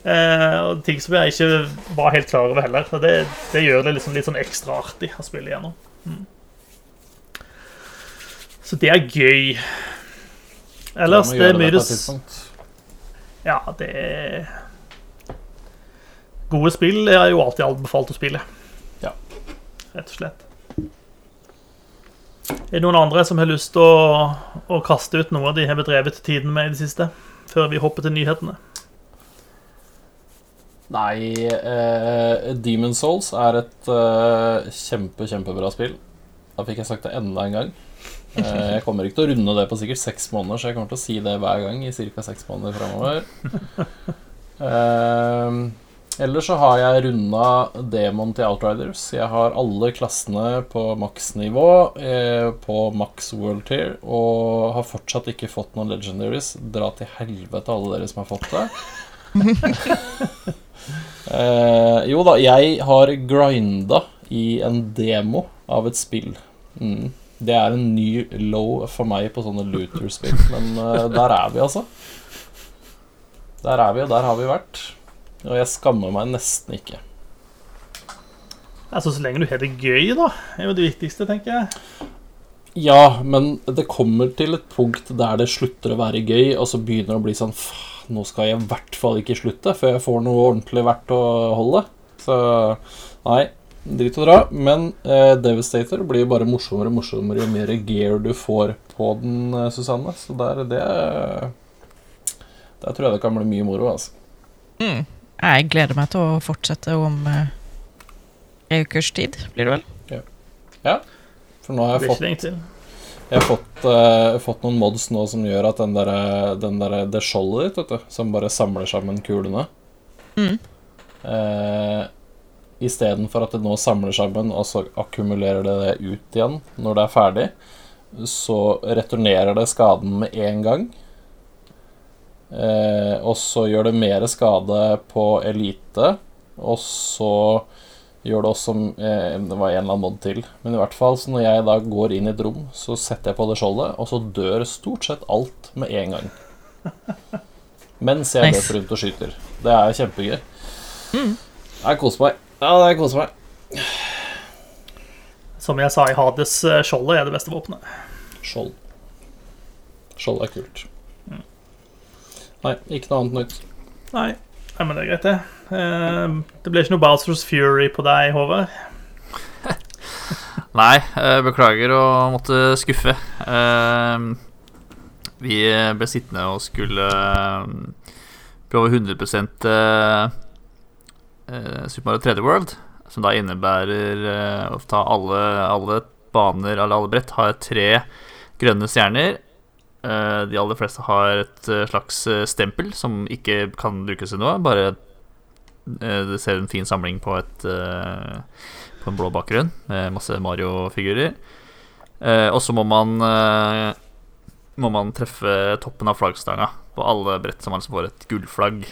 Eh, og ting som jeg ikke var helt klar over heller. Så det, det gjør det liksom litt sånn ekstra artig å spille igjennom. Mm. Så det er gøy. Ellers, det er mye det
et.
Ja, det er Gode spill er jo alltid anbefalt å spille.
Ja.
Rett og slett. Er det noen andre som har lyst til å, å kaste ut noe de har bedrevet tiden med i det siste? Før vi hopper til nyhetene.
Nei, eh, Demon Souls er et eh, kjempe, kjempebra spill. Da fikk jeg sagt det enda en gang. Eh, jeg kommer ikke til å runde det på sikkert seks måneder, så jeg kommer til å si det hver gang i ca. seks måneder framover. Eh, ellers så har jeg runda demon til Outriders. Jeg har alle klassene på maksnivå eh, på max world tier og har fortsatt ikke fått noen legendaries. Dra til helvete, alle dere som har fått det. *laughs* Eh, jo da, jeg har grinda i en demo av et spill. Mm. Det er en ny low for meg på sånne looter-spill, men uh, der er vi, altså. Der er vi, og der har vi vært. Og jeg skammer meg nesten ikke.
Altså, Så lenge du har det gøy, da, er jo det viktigste, tenker jeg.
Ja, men det kommer til et punkt der det slutter å være gøy, og så begynner det å bli sånn "Faen, Nå skal jeg i hvert fall ikke slutte før jeg får noe ordentlig verdt å holde. Så nei, drit og dra. Men eh, Devastator blir jo bare morsommere og morsommere jo mer gear du får på den, eh, Susanne. Så der, det Der tror jeg det kan bli mye moro, altså.
Mm. Jeg gleder meg til å fortsette om eh, ukers tid, blir det vel?
Ja, For nå har jeg fått. Jeg har fått, uh, fått noen mods nå som gjør at den der, den der, det skjoldet ditt, vet du, som bare samler sammen kulene
Mm.
uh, Istedenfor at det nå samler sammen, og så akkumulerer det det ut igjen når det er ferdig, så returnerer det skaden med en gang. Uh, og så gjør det mer skade på elite, og så gjør det også eh, Det var en eller annen mod til. Men i hvert fall, så når jeg da går inn i et rom, så setter jeg på det skjoldet, og så dør stort sett alt med en gang. *laughs* Mens jeg
Nice.
løper rundt og skyter. Det er kjempegøy.
Mm.
Jeg koser meg. Ja, jeg koser meg.
Som jeg sa i Hades, eh, skjoldet er det beste våpenet.
Skjold. Skjold er kult. Nei, ikke noe annet nytt.
Nei, Nei men det er greit, det. Eh, Det ble ikke noe Bowsers Fury på deg, Håvard. *laughs*
Nei, beklager å måtte skuffe. Eh, Vi ble sittende og skulle eh, prøve 100 eh, eh, Super Mario 3D World, som da innebærer å ta alle, alle baner, eller alle brett, har tre grønne stjerner. Eh, De aller fleste har et eh, slags eh, stempel som ikke kan brukes til noe. Bare du ser en fin samling på et på en blå bakgrunn med masse Mario-figurer. Og så må man må man treffe toppen av flaggstanga på alle brett som altså får et gullflagg.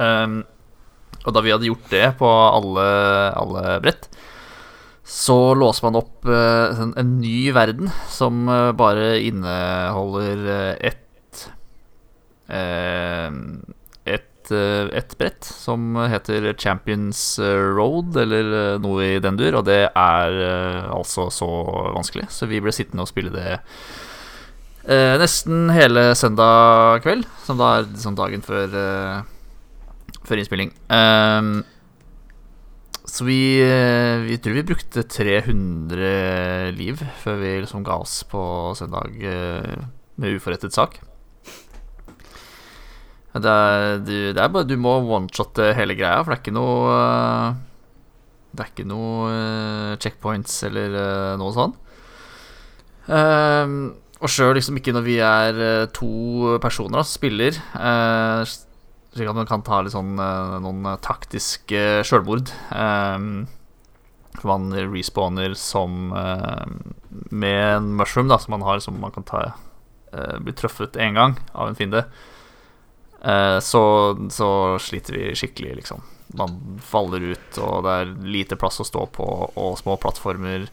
Og da vi hadde gjort det på alle, alle brett, så låser man opp eh, en, en ny verden som eh, bare inneholder eh, ett eh, et, eh, et brett som heter Champions eh, Road, eller eh, noe i den dur, og det er eh, altså så vanskelig, så vi ble sittende og spille det eh, nesten hele søndag kveld, som da er liksom dagen før, eh, før innspilling. Ehm, så vi, eh, vi tror vi brukte 300 liv før vi liksom ga oss på søndag eh, med uforrettet sak. Det er, det er bare Du må one-shotte hele greia, for det er ikke noe eh, Det er ikke noe checkpoints eller noe sånn. Og sjøl liksom ikke når vi er to personer da, spiller, slik at man kan ta litt sånn eh, noen taktiske sjølmord. Ehm, for man respawner som eh, Med en mushroom da som man har, som man kan ta eh, Bli truffet én gang av en fiende. Eh, så, så sliter vi skikkelig, liksom. Man faller ut, og det er lite plass å stå på, og små plattformer.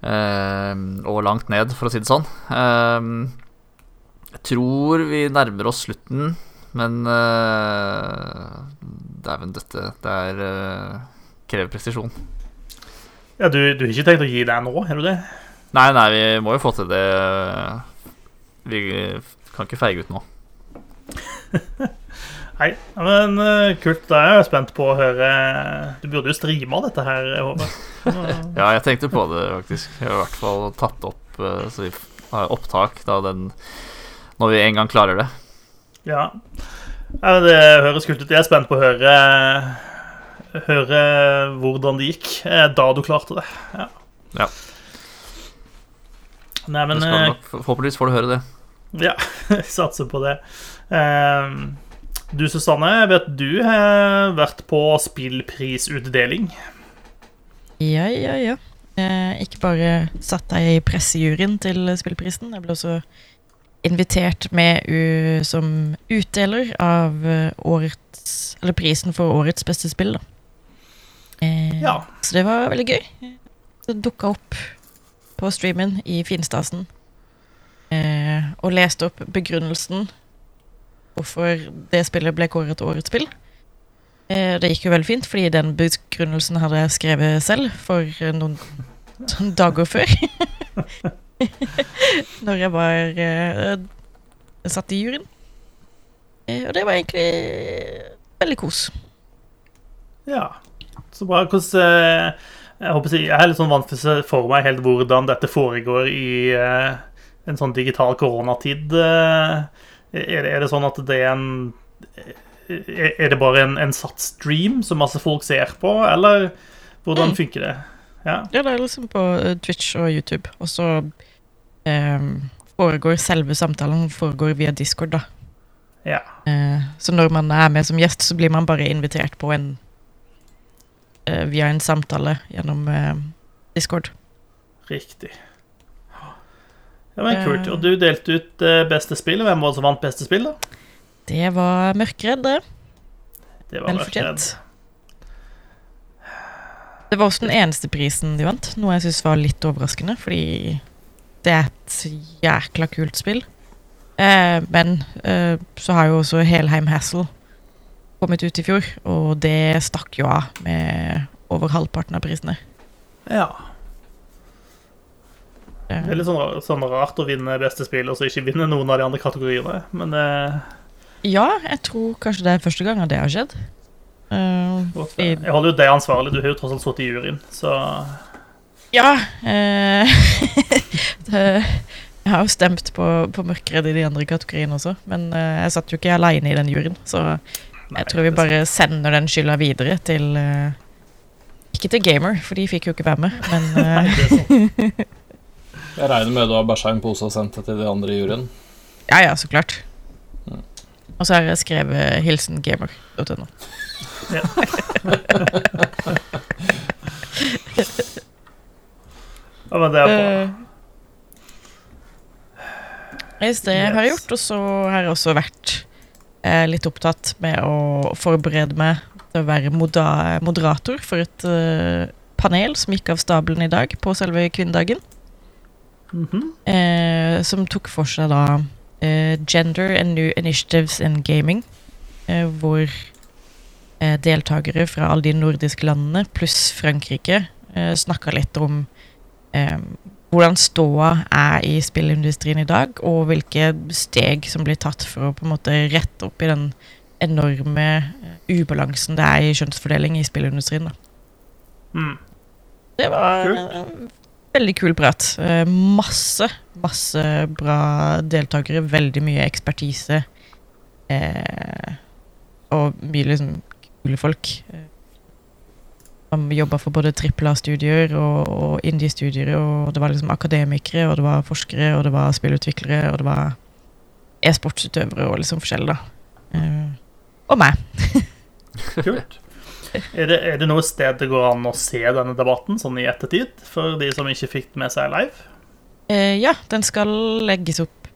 eh, og langt ned, for å si det sånn. Eh, jeg tror vi nærmer oss slutten, men uh, dæven døtte. Det er uh, krever presisjon.
Ja, du, du har ikke tenkt å gi deg nå, har du det?
Nei, nei, vi må jo få til det. Vi kan ikke feige ut nå. *laughs*
Nei, men eh, kult. Da er jeg spent på å høre Du burde jo streame dette her, Håvard. *laughs*
Ja, jeg tenkte på det, faktisk. Jeg har i hvert fall tatt opp Så vi har opptak da den Når vi en gang klarer det.
Ja. ja det høres kult ut. Jeg er spent på å høre Høre hvordan det gikk eh, da du klarte det. Ja.
Ja.
Nei, men eh,
forhåpentligvis får du høre det.
Ja, jeg *laughs* satser på det. Eh, Du, Susanne, jeg vet du har vært på spillprisutdeling.
Ja, ja, ja. Eh, ikke bare satt jeg i pressejuryen til spillprisen, jeg ble også invitert med uh, som utdeler av eh, årets Eller prisen for årets beste spill, da. Eh,
Ja.
Så det var veldig gøy. Det dukka opp på streamen i finstasen eh, og leste opp begrunnelsen hvorfor det spillet ble kåret årets spill. Eh, det gikk jo veldig fint, fordi den begrunnelsen hadde jeg skrevet selv for eh, noen dager før. *laughs* *laughs* Når jeg var uh, satt i juryen. Uh, og det var egentlig veldig kos.
Ja, så bra. Hvordan uh, Jeg håper jeg er litt sånn vanskelig for meg helt hvordan dette foregår i eh, en sånn digital koronatid. Eh, Er det, er det sånn at det er en Er det bare en, en satt stream som masse folk ser på, eller hvordan
Mm.
funker det? Ja.
Ja, det er liksom på eh, Twitch og YouTube. Og så eh, foregår selve samtalen foregår via Discord, da.
ja.
Eh, så når man er med som gjest, så blir man bare invitert på en eh, Via en samtale gjennom eh, Discord.
Riktig. Ja, men Kult. Og du delte ut eh, beste spill. Hvem var det som vant beste spill, da?
Det var Mørkeredd, det.
Det var
Mørkeredd. Det var også den eneste prisen de vant, noe jeg syns var litt overraskende, fordi det er et jækla kult spill. Eh, men eh, så har jo også Helheim Hassle kommet ut i fjor, og det stakk jo av med over halvparten av prisene.
Ja.
Eh,
Det er litt sånn, sånn rart å vinne beste spill og så ikke vinne noen av de andre kategoriene. Men eh,
ja, jeg tror kanskje det er første gang det har skjedd. Uh,
jeg holder jo deg ansvarlig. Du har jo tross alt sittet i juryen, så
Ja. Eh, *laughs* jeg har jo stemt på, på Mørkeredd i de andre kategoriene også, men eh, jeg satt jo ikke aleine i den juryen, så
nei,
jeg tror vi bare sender den skylda videre til eh, Ikke til Gamer, for de fikk jo ikke være med, men *laughs*
Nei,
eh. *laughs*
Jeg regner med du har bæsja en pose og sendt det til de andre i juryen.
ja ja, så klart. Og så har jeg skrevet hilsen gamer.no.
Ja, men det er bra.
Eh, Yes, det har jeg
Yes.
gjort, og så har jeg også vært eh, litt opptatt med å forberede meg til å være moderator for et eh, panel som gikk av stabelen i dag på selve kvinnedagen.
Mhm.
eh, som tok for seg da eh, Gender and New Initiatives in Gaming, eh, hvor eh, deltakere fra alle de nordiske landene pluss Frankrike eh, snakka litt om eh, hvordan ståa er i spillindustrien i dag, og hvilke steg som blir tatt for å på en måte rette opp i den enorme eh, ubalansen det er i kjønnsfordeling i spillindustrien.
Mm.
Det var en veldig kul prat. Eh, masse, masse bra deltakere, veldig mye ekspertise. Eh, og mye liksom kule folk. Jobba for både trippel A-studier og, og indie-studier, og det var liksom akademikere, og det var forskere, og det var spillutviklere, og det var e-sportsutøvere og liksom forskjellig, da. Uh, og meg. *laughs*
Kult. Er det, er det noe sted det går an å se denne debatten sånn i ettertid, for de som ikke fikk med seg live?
Uh, ja, den skal legges opp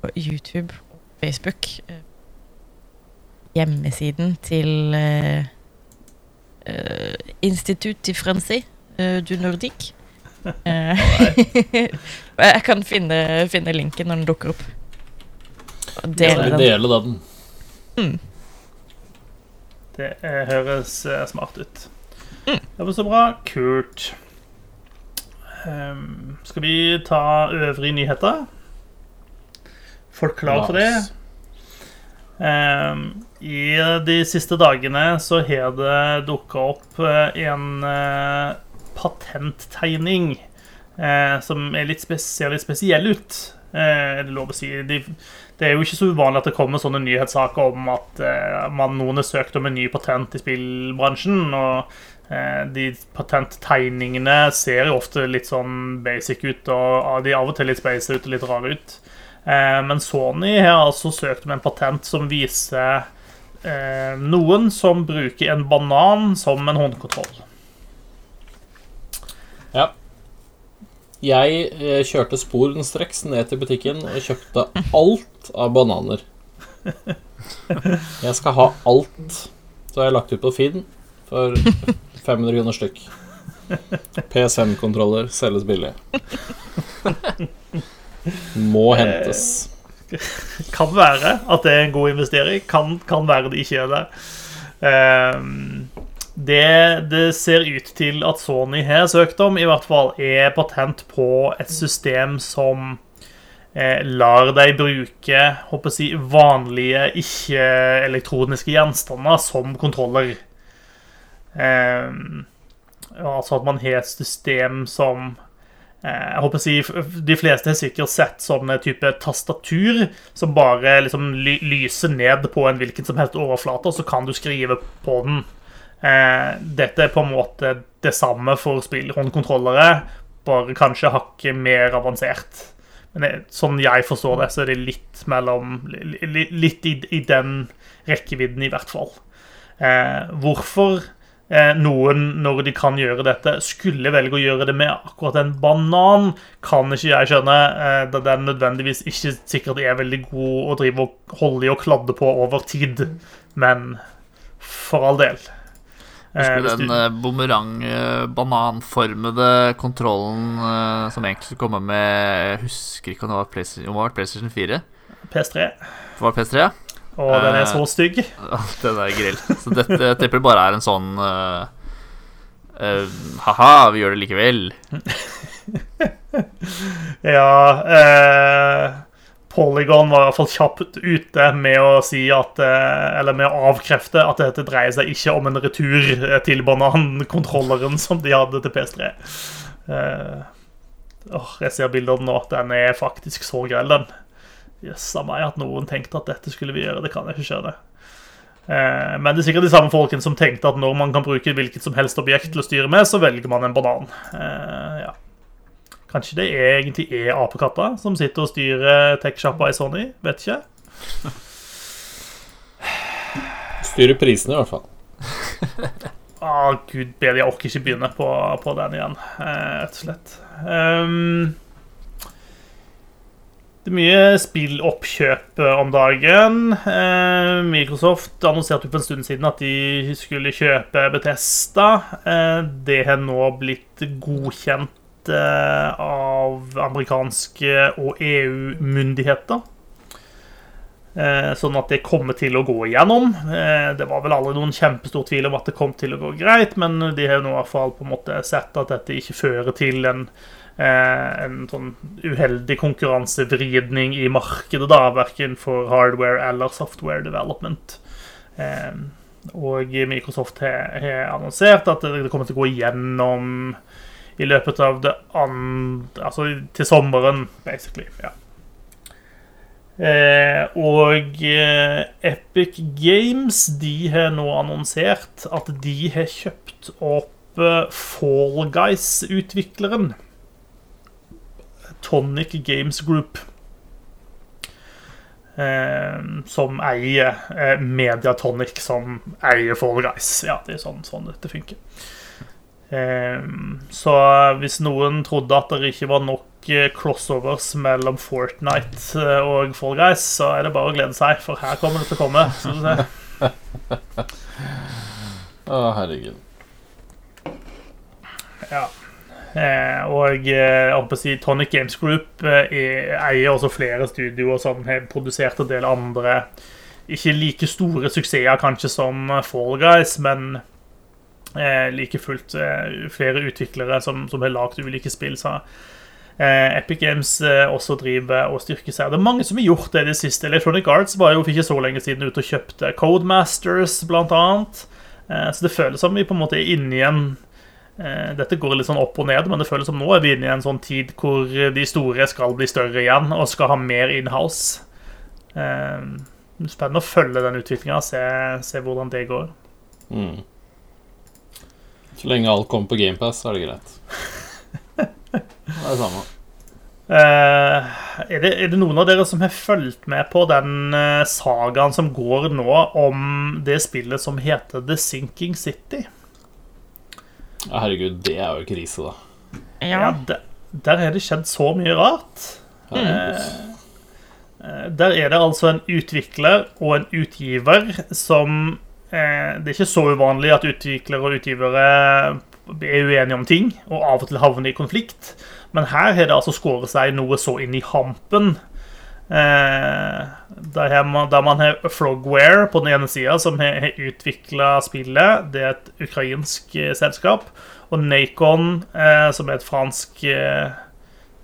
på YouTube og Facebook. Uh, hjemmesiden til Institut de Francais eh, du Nordique. *laughs* Eh, *laughs* jeg kan finne, finne linken når den dukker opp. Og dele den.
dele den?
Det er, høres eh, smart ut.
Mm.
Det var så bra. Kult. Um, skal vi ta øvrige nyheter? Folk klar for det? Ehm, I de siste dagene så har det dukka opp eh, en eh, patenttegning eh, som litt ser litt spesiell ut. Er det lov å si. De, det er jo ikke så uvanlig at det kommer sånne nyhetssaker om at man, noen har søkt om en ny patent i spillbransjen. og de patenttegningene ser jo ofte litt sånn basic ut, og de er av og til litt space ut og litt rare ut. Eh, men Sony har altså søkt om en patent som viser eh, noen som bruker en banan som en håndkontroll.
Ja. Jeg eh, kjørte sporenstreks ned til butikken og kjøpte alt av bananer. Jeg skal ha alt. Så har jeg lagt ut på Finn for 500 kroner stykk. PSM-kontroller selges billig. Må hentes.
Kan være at det er en god investering. Kan, kan være det ikke er det. Ehm, det det ser ut til at Sony har søkt om, i hvert fall, er patent på et system som eh, lar deg bruke håper jeg, vanlige, ikke-elektroniske gjenstander som kontroller. Ehm, altså at man har et system som eh, jeg håper å si, De fleste har sikkert sett sånne type tastatur som bare liksom ly lyser ned på en hvilken som helst overflate, og så kan du skrive på den. Eh, dette er på en måte det samme for spillhåndkontrollere, bare kanskje hakket mer avansert. Men det, sånn jeg forstår det, så er det litt mellom Litt i, i den rekkevidden, i hvert fall. Eh, hvorfor eh, noen, når de kan gjøre dette, skulle velge å gjøre det med akkurat en banan, kan ikke jeg skjønne, eh, da den nødvendigvis ikke sikkert er veldig god å drive og holde i og kladde på over tid. Men for all del.
Husker
Eh,
du den eh, bumerang-bananformede kontrollen eh, som egentlig skulle komme med Jeg husker ikke om det var PlayStation, om det var PlayStation 4.
PS3.
Det var PS3, ja.
Og den er så stygg. *laughs*
Ja, Den er grill. Så dette jeg tipper bare er en sånn uh, uh, Ha-ha, vi gjør det likevel. *laughs*
Ja uh, Polygon var i hvert fall kjapt ute med å si at eh, Eller med å avkrefte at dette dreier seg ikke om en retur eh, til banankontrolleren som de hadde til PS3. Uh, åh, jeg ser bildene nå. Den er faktisk så grell, den. Jøssa meg at noen tenkte at dette skulle vi gjøre. Det kan jeg ikke skjønne. Eh, Men det er sikkert de samme folkene som tenkte at når man kan bruke hvilket som helst objekt til å styre med, så velger man en banan. Eh, ja. Kanskje det egentlig er apekatter som sitter og styrer tech-sjappa i Sony? Vet ikke.
Styrer prisene, i hvert fall.
Å, *laughs* gud bedre, jeg orker ikke begynne på, på den igjen, eh, rett og slett. Ehm, det er mye spilloppkjøp eh, om dagen. Eh, Microsoft annonserte for en stund siden at de skulle kjøpe Betesta. Eh, det har nå blitt godkjent av amerikanske og EU-myndigheter. Sånn at det kommer til å gå igjennom. Det var vel aldri noen kjempestor tvil om at det kom til å gå greit, men de har nå i hvert fall på en måte sett at dette ikke fører til en, en sånn uheldig konkurransevridning i markedet, da, verken for hardware eller software development. Eh, Og Microsoft har annonsert at det kommer til å gå igjennom i løpet av det andre Altså til sommeren, basically. ja. Eh, og eh, Epic Games de har nå annonsert at de har kjøpt opp eh, Fall Guys-utvikleren. Tonic Games Group. Eh, som eier eh, Mediatonic, som eier Fall Guys. Ja, det er sånn, sånn dette funker. Eh, så hvis noen trodde at det ikke var nok eh, crossovers mellom Fortnite eh, og Fall Guys, så er det bare å glede seg, for her kommer det til å komme. *laughs*
Å, herregud.
Ja. Eh, og eh, jeg å si Tonic Games Group eh, er- eier også flere studioer som har produsert en del andre Ikke like store suksesser kanskje som Fall Guys, men like fullt flere utviklere som, som har lagd ulike spill. Så Epic Games også driver og styrker seg. Det er mange som har gjort det i det siste. Electronic Arts var jo ikke så lenge siden ute og kjøpte Codemasters, blant annet. Så det føles som vi på en måte er inne i en Eh, Dette går litt sånn opp og ned, men det føles som nå er vi inne i en sånn tid hvor de store skal bli større igjen og skal ha mer inhouse. Eh, Spennende å følge den utviklinga, se, se hvordan det går.
Mm. Så lenge alt kommer på GamePass, er det greit. Det er det samme.
Eh, er, det, er det noen av dere som har fulgt med på den eh, sagaen som går nå om det spillet som heter The Sinking City?
Herregud, det er jo krise, da.
Ja.
Ja, der, der er det skjedd så mye rart.
Herregud.
Eh, Der er det altså en utvikler og en utgiver som eh, Det er ikke så uvanlig at utviklere og utgivere er uenige om ting, og av og til havner i konflikt. Men her har det altså skåret seg noe så inn i hampen Eh, der, man, der man har Frogware på den ene sida, som har, utvikla spillet. Det er et ukrainsk eh, selskap. Og Nacon, eh, som er et fransk eh,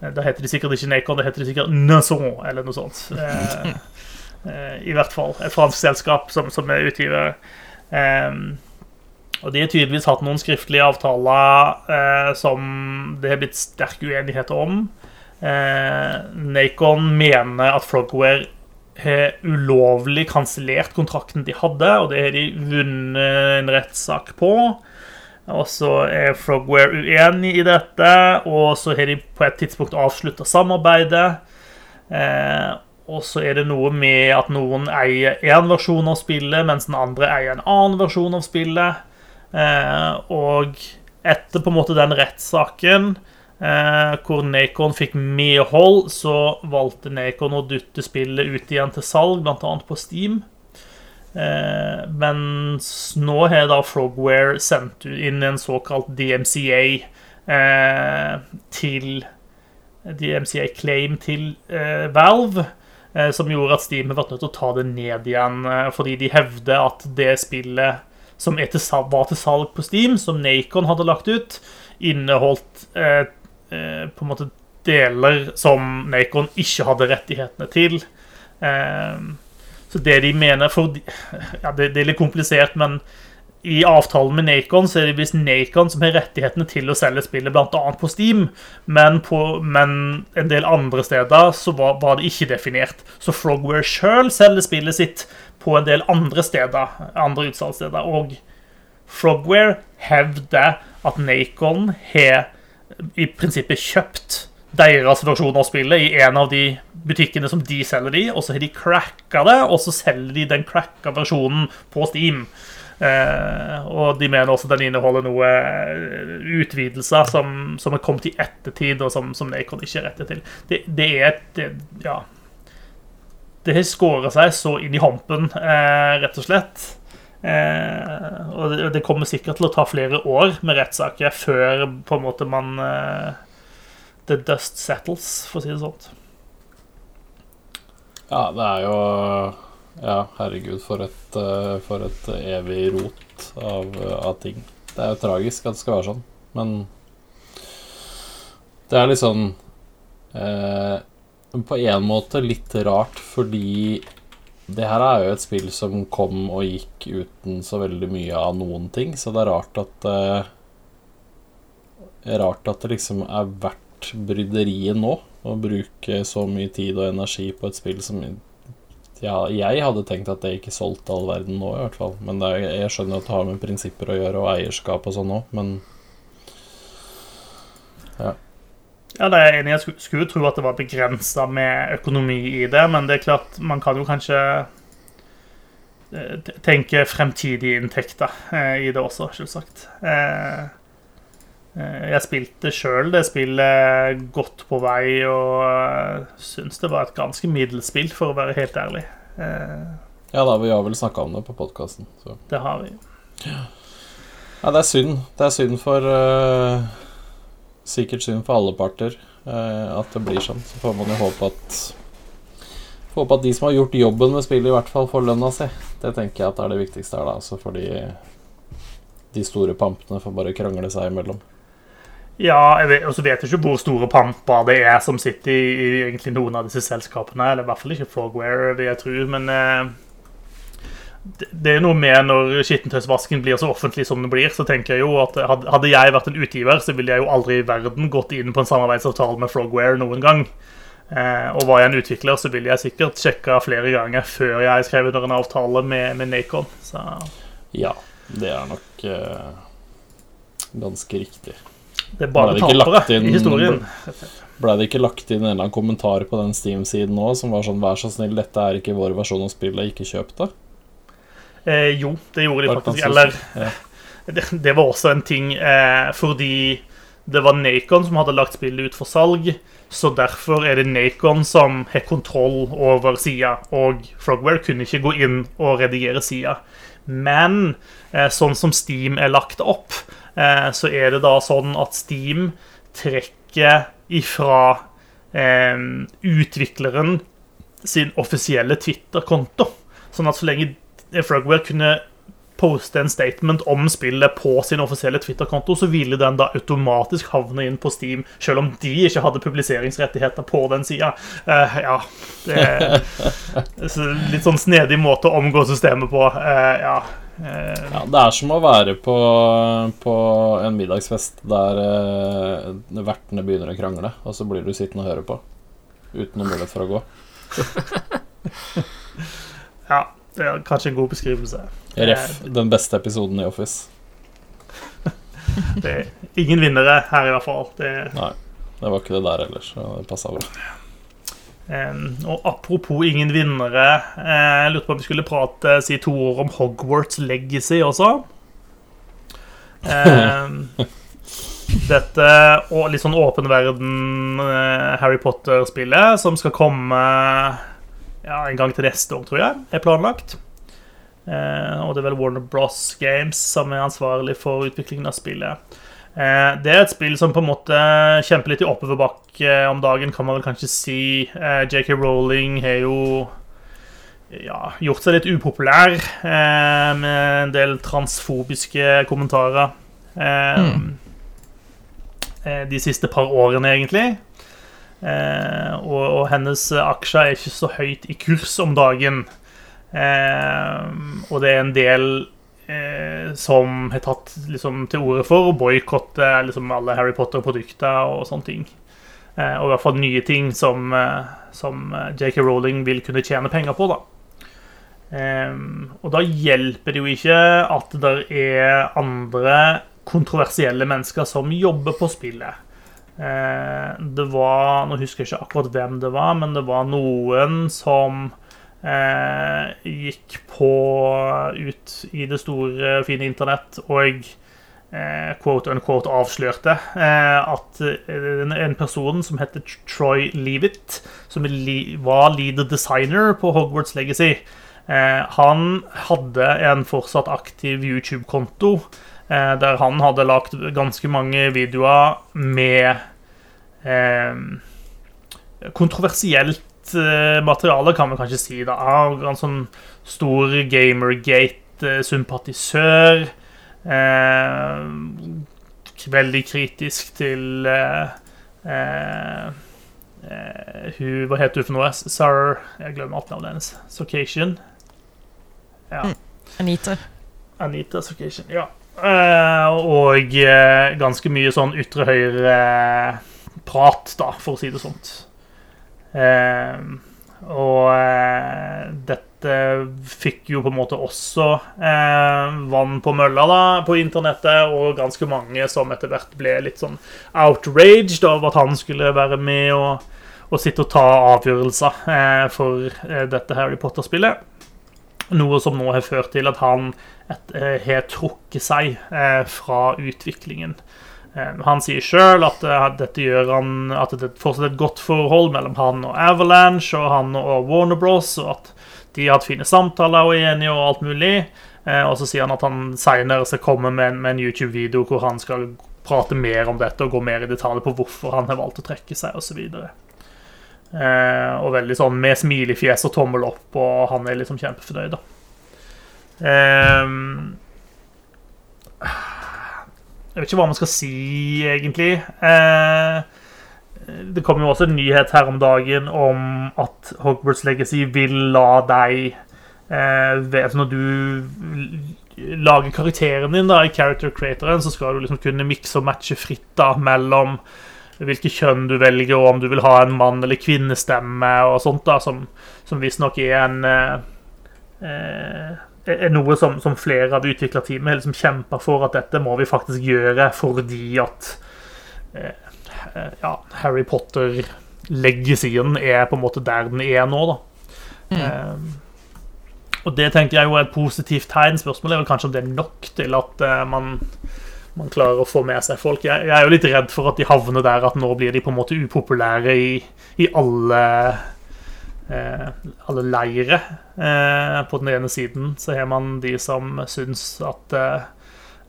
Da heter de sikkert ikke Nacon, det heter de sikkert Nason, eller noe sånt. Eh, *laughs* eh, I hvert fall. Et fransk selskap som, som er utgiver. Eh, og de har tydeligvis hatt noen skriftlige avtaler eh, som det har blitt sterk uenighet om. Eh, Nacon mener at Frogware har ulovlig kansellert kontrakten de hadde, og det har de vunnet en rettssak på. Og så er Frogware uenig i dette, og så har de på et tidspunkt avslutta samarbeidet. Eh, og så er det noe med at noen eier én versjon av spillet, mens den andre eier en annen versjon av spillet. Eh, og etter på en måte den rettssaken hvor Nacon fikk medhold, så valgte Nacon å dytte spillet ut igjen til salg, bl.a. på Steam. Eh, mens nå har da Frogware sendt inn en såkalt DMCA eh, til DMCA claim til eh, Valve. eh, Som gjorde at Steam har vært nødt til å ta det ned igjen, eh, fordi de hevder at det spillet som var til salg på Steam, som Nacon hadde lagt ut, inneholdt eh, eh, på en måte deler som Nacon ikke hadde rettighetene til. Eh, så det de mener for, *laughs* ja, det, det er litt komplisert, men i avtalen med Nacon så er det visst Nacon som har rettighetene til å selge spillet bl.a. på Steam, men, på, men en del andre steder så var, var det ikke definert. Så Frogware sjøl selger spillet sitt på en del andre steder, andre utsalgssteder. Og Frogware hevder at Nacon har i prinsippet kjøpt deres versjon av spillet i en av de butikkene som de selger de, og så har de cracka det, og så selger de den cracka versjonen på Steam. Eh, og de mener også den inneholder noe eh, utvidelser som, som er kommet i ettertid, og som, som Nacon ikke er til. Det, det er et Ja. Det har skåret seg så inn i hampen, eh, rett og slett. Eh, og det, det kommer sikkert til å ta flere år med rettssaker før på en måte man eh, The dust settles, for å si det sånn.
Ja, det er jo Ja, herregud, for et, eh, for et evig rot av, av ting. Det er jo tragisk at det skal være sånn, men det er litt sånn eh, På en måte litt rart, fordi det her er jo et spill som kom og gikk uten så veldig mye av noen ting, så det er rart at eh, Rart at det liksom er verdt bryderiet nå å bruke så mye tid og energi på et spill som ja, jeg hadde tenkt at det ikke solgte all verden nå, i hvert fall. Men er, jeg skjønner at det har med prinsipper å gjøre, og eierskap og sånn òg, men
Ja, det er jeg enig. Jeg skulle, skulle tro at det var begrensa med økonomi i det, men det er klart, man kan jo kanskje eh, tenke fremtidige inntekter eh, i det også, selvsagt. Eh, jeg spilte sjøl det spillet godt på vei, og uh, syns det var et ganske middels spill, for å være helt ærlig.
Ja da, vi har vel snakka om det på podkasten,
det har vi.
Ja, det er synd. Det er synd for eh, Sikkert synd for alle parter eh, at det blir sånn. Så får man jo håpe at Håpe at de som har gjort jobben med spillet, i hvert fall får lønna si. Det tenker jeg at er det viktigste her, da. Altså fordi de store pampene får bare krangle seg imellom.
Ja, og så vet jeg ikke hvor store pamper det er som sitter i, i noen av disse selskapene. Eller i hvert fall ikke Frogware, vil jeg tro. Men eh, det, er noe med når skittentøysvasken blir så offentlig som den blir, så tenker jeg jo at hadde, jeg vært en utgiver, så ville jeg jo aldri i verden gått inn på en samarbeidsavtale med Frogware noen gang. Eh, og var jeg en utvikler, så ville jeg sikkert sjekka flere ganger før jeg skrev under en avtale med, med Nacon. Så
Ja, det er nok uh, ganske riktig.
det er bare
Ble det
tapere
inn-
i historien.
Blei det ikke lagt inn en eller annen kommentar på den Steam-siden òg som var sånn 'Vær så snill, dette er ikke vår versjon av spillet, ikke kjøp det'?
Eh, jo, det gjorde de faktisk. Eller
ja. *laughs*
det, det var også en ting eh, fordi det var Nacon som hadde lagt spillet ut for salg. Så derfor er det Nacon som har kontroll over sida, og Frogware kunne ikke gå inn og redigere sida. Men eh, sånn som Steam er lagt opp, eh, så er det da sånn at Steam trekker ifra eh, utvikleren sin offisielle Twitter-konto. Sånn at så lenge Frogware kunne poste en statement om spillet på sin offisielle Twitter-konto, så ville den da automatisk havne inn på Steam, selv om de ikke hadde publiseringsrettigheter på den sida. Uh, ja Det er *laughs* litt sånn snedig måte å omgå systemet på. Uh, ja. Uh,
Ja, det er som å være på, på en middagsfest der eh, vertene begynner å krangle, og så blir du sittende og høre på. Uten noen mulighet for å gå. *laughs*
ja, det er kanskje en god beskrivelse.
Ref. Den beste episoden i Office. *laughs*
Det er ingen vinnere her, i hvert fall. Det,
Nei, det var ikke det der ellers, det passa bra.
Um, og apropos ingen vinnere eh, Jeg lurte på om vi skulle prate si to ord om Hogwarts Legacy også. Um, *laughs* dette og litt sånn åpen verden eh, Harry Potter-spillet som skal komme ja, en gang til neste år, tror jeg, er planlagt. Eh, og det er vel Warner Bros. Games som er ansvarlig for utviklingen av spillet. Eh, det er et spill som på en måte kjemper litt i oppoverbakke om dagen, kan man vel kanskje si. Eh, JK Rowling har jo ja, gjort seg litt upopulær eh, med en del transfobiske kommentarer. Eh, eh, De siste par årene, egentlig. Eh, og, og hennes aksjer er ikke så høyt i kurs om dagen. Eh, og det er en del eh, som har tatt liksom, til orde for å boikotte liksom, alle Harry Potter-produkter og sånne ting. Og i hvert fall nye ting som, som JK Rowling vil kunne tjene penger på. da. Eh, og da hjelper det jo ikke at det er andre kontroversielle mennesker som jobber på spillet. Eh, det var Nå husker jeg ikke akkurat hvem det var, men det var noen som eh, gikk på ut i det store, fine internett og eh, quote unquote avslørte eh, at en, en person som heter Troy Leavitt, som var lead designer på Hogwarts Legacy, eh, han hadde en fortsatt aktiv YouTube-konto eh, der han hadde lagt ganske mange videoer med eh, kontroversielt eh, materiale, kan vi kanskje si. da, En sånn stor Gamergate-sympatisør. Eh, veldig kritisk til eh, eh, eh, hun, Hva heter hun for noe? Sir Jeg glemmer alt navnet hennes. Socation. Ja.
Anita.
Anita Socation, ja. Eh, og eh, ganske mye sånn ytre høyre-prat, da, for å si det sånt. Eh, og eh, dette fikk jo på en måte også eh, vann på mølla da, på internettet, og ganske mange som etter hvert ble litt sånn outraged over at han skulle være med og, og sitte og ta avgjørelser eh, for eh, dette Harry Potter-spillet. Noe som nå har ført til at han eh, har trukket seg eh, fra utviklingen. Eh, Han sier sjøl at dette gjør han At det fortsatt er et godt forhold mellom han og Avalanche og han og Warner Bros. Og at de har hatt fine samtaler og er enige og alt mulig. Og så sier han at han seinere skal komme med en YouTube-video hvor han skal prate mer om dette og gå mer i detalj på hvorfor han har valgt å trekke seg osv. Eh, og veldig sånn med smilefjes og tommel opp, og han er liksom kjempefornøyd, da. Ehm, jeg vet ikke hva man skal si, egentlig. Eh, det kom jo også en nyhet her om dagen om at Hogwarts Legacy vil la deg eh, altså Når du lager karakteren din da, i character creatoren, så skal du liksom kunne mikse og matche fritt da, mellom hvilke kjønn du velger, og om du vil ha en mann- eller kvinnestemme og sånt, da, som, som visstnok er en eh, eh, er noe som, som flere av utviklerteamet liksom kjemper for at dette må vi faktisk gjøre fordi at eh, eh, ja, Harry Potter-legacyen er på en måte der den er nå, da. Eh, og det tenker jeg jo er et positivt tegn. Spørsmålet er vel kanskje om det er nok til at eh, man, man klarer å få med seg folk. Jeg, jeg er jo litt redd for at de havner der at nå blir de på en måte upopulære i, i alle eh, alle leire. Eh, på den ene siden så har man de som syns at eh,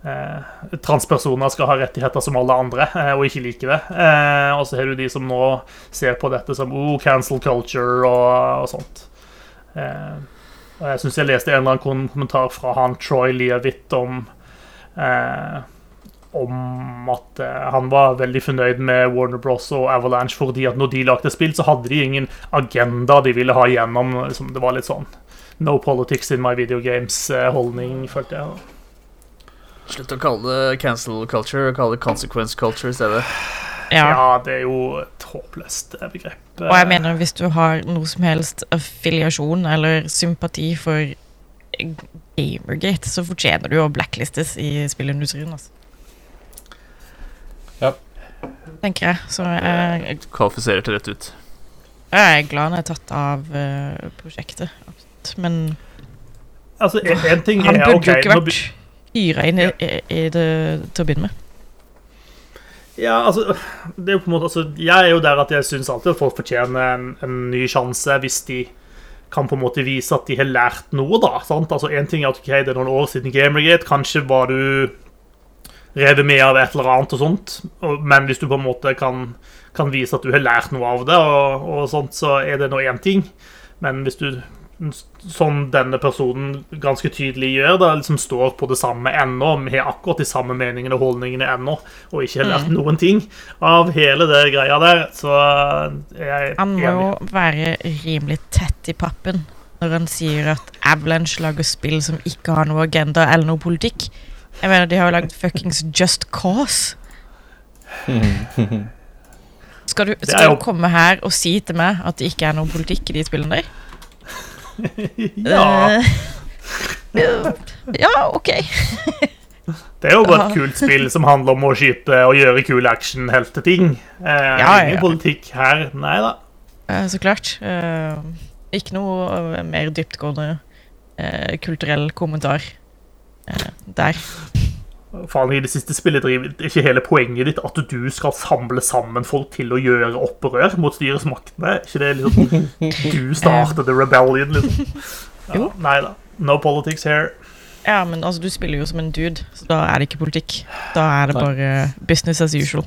eh, transpersoner skal ha rettigheter som alle andre, eh, og ikke like det. Eh, og så har du de som nå ser på dette som oh, cancel culture og, og sånt. Og jeg syns jeg leste en eller annen kommentar fra han Troy Leavitt om eh, om at eh, han var veldig fornøyd med Warner Bros. og Avalanche fordi at når de lagde spill, så hadde de ingen agenda de ville ha gjennom. Liksom, det var litt sånn No politics in my video games-holdning, følte jeg.
Slutt å kalle det cancel culture, kalle det consequence culture i stedet.
Ja.
Ja, det er jo et håpløst eh, begrep.
Og jeg mener hvis du har noe som helst affiliasjon eller sympati for Gamergate, så fortjener du å blacklistes i spillindustrien. Altså.
Ja.
Tenker jeg. Så jeg,
Kvalifiserer til rett ut.
jeg er glad han er tatt av eh, prosjektet. Men
Altså, en, en ting
han
er
burde jo ikke vært hyra inn i, i, i det til å begynne med.
Ja, altså, det er jo på en måte altså, Jeg er jo der at jeg syns alltid at folk fortjener en, en ny sjanse hvis de kan på en måte vise at de har lært noe, da. sant? Altså, En ting er at ok, det er noen år siden Gamergate, kanskje var du revet med av et eller annet og sånt, men hvis du på en måte kan, kan vise at du har lært noe av det, og, og sånt, så er det nå én ting. Men hvis du, som denne personen ganske tydelig gjør, da liksom står på det samme ennå, har akkurat de samme meningene og holdningene ennå, og ikke har lært noen ting av hele det greia der, så er jeg
Han må
enig.
jo være rimelig tett i pappen når han sier at Avalanche lager spill som ikke har noe agenda eller noe politikk. Jeg mener, de har jo lagd fuckings Just Cause. *laughs* Skal du, skal du komme her og si til meg at det ikke er noe politikk i de spillene der? *laughs*
Ja,
Eh, ja, ok. *laughs*
det er jo bare et kult spill som handler om å skyte og gjøre kule action-helteting. Eh,
Ja,
ingen
ja.
politikk her, nei da.
Eh, Så klart. Eh, ikke noe eh, mer dyptgående eh, kulturell kommentar der.
Faen, I det siste spillet driver ikke hele poenget ditt at du skal samle sammen folk til å gjøre opprør mot styresmaktene. Ikke det liksom *laughs* Du startet the rebellion, liksom? *laughs* Ja, nei da. No politics here.
Ja, men altså, du spiller jo som en dude, så da er det ikke politikk. Da er det
Nei.
bare business as usual.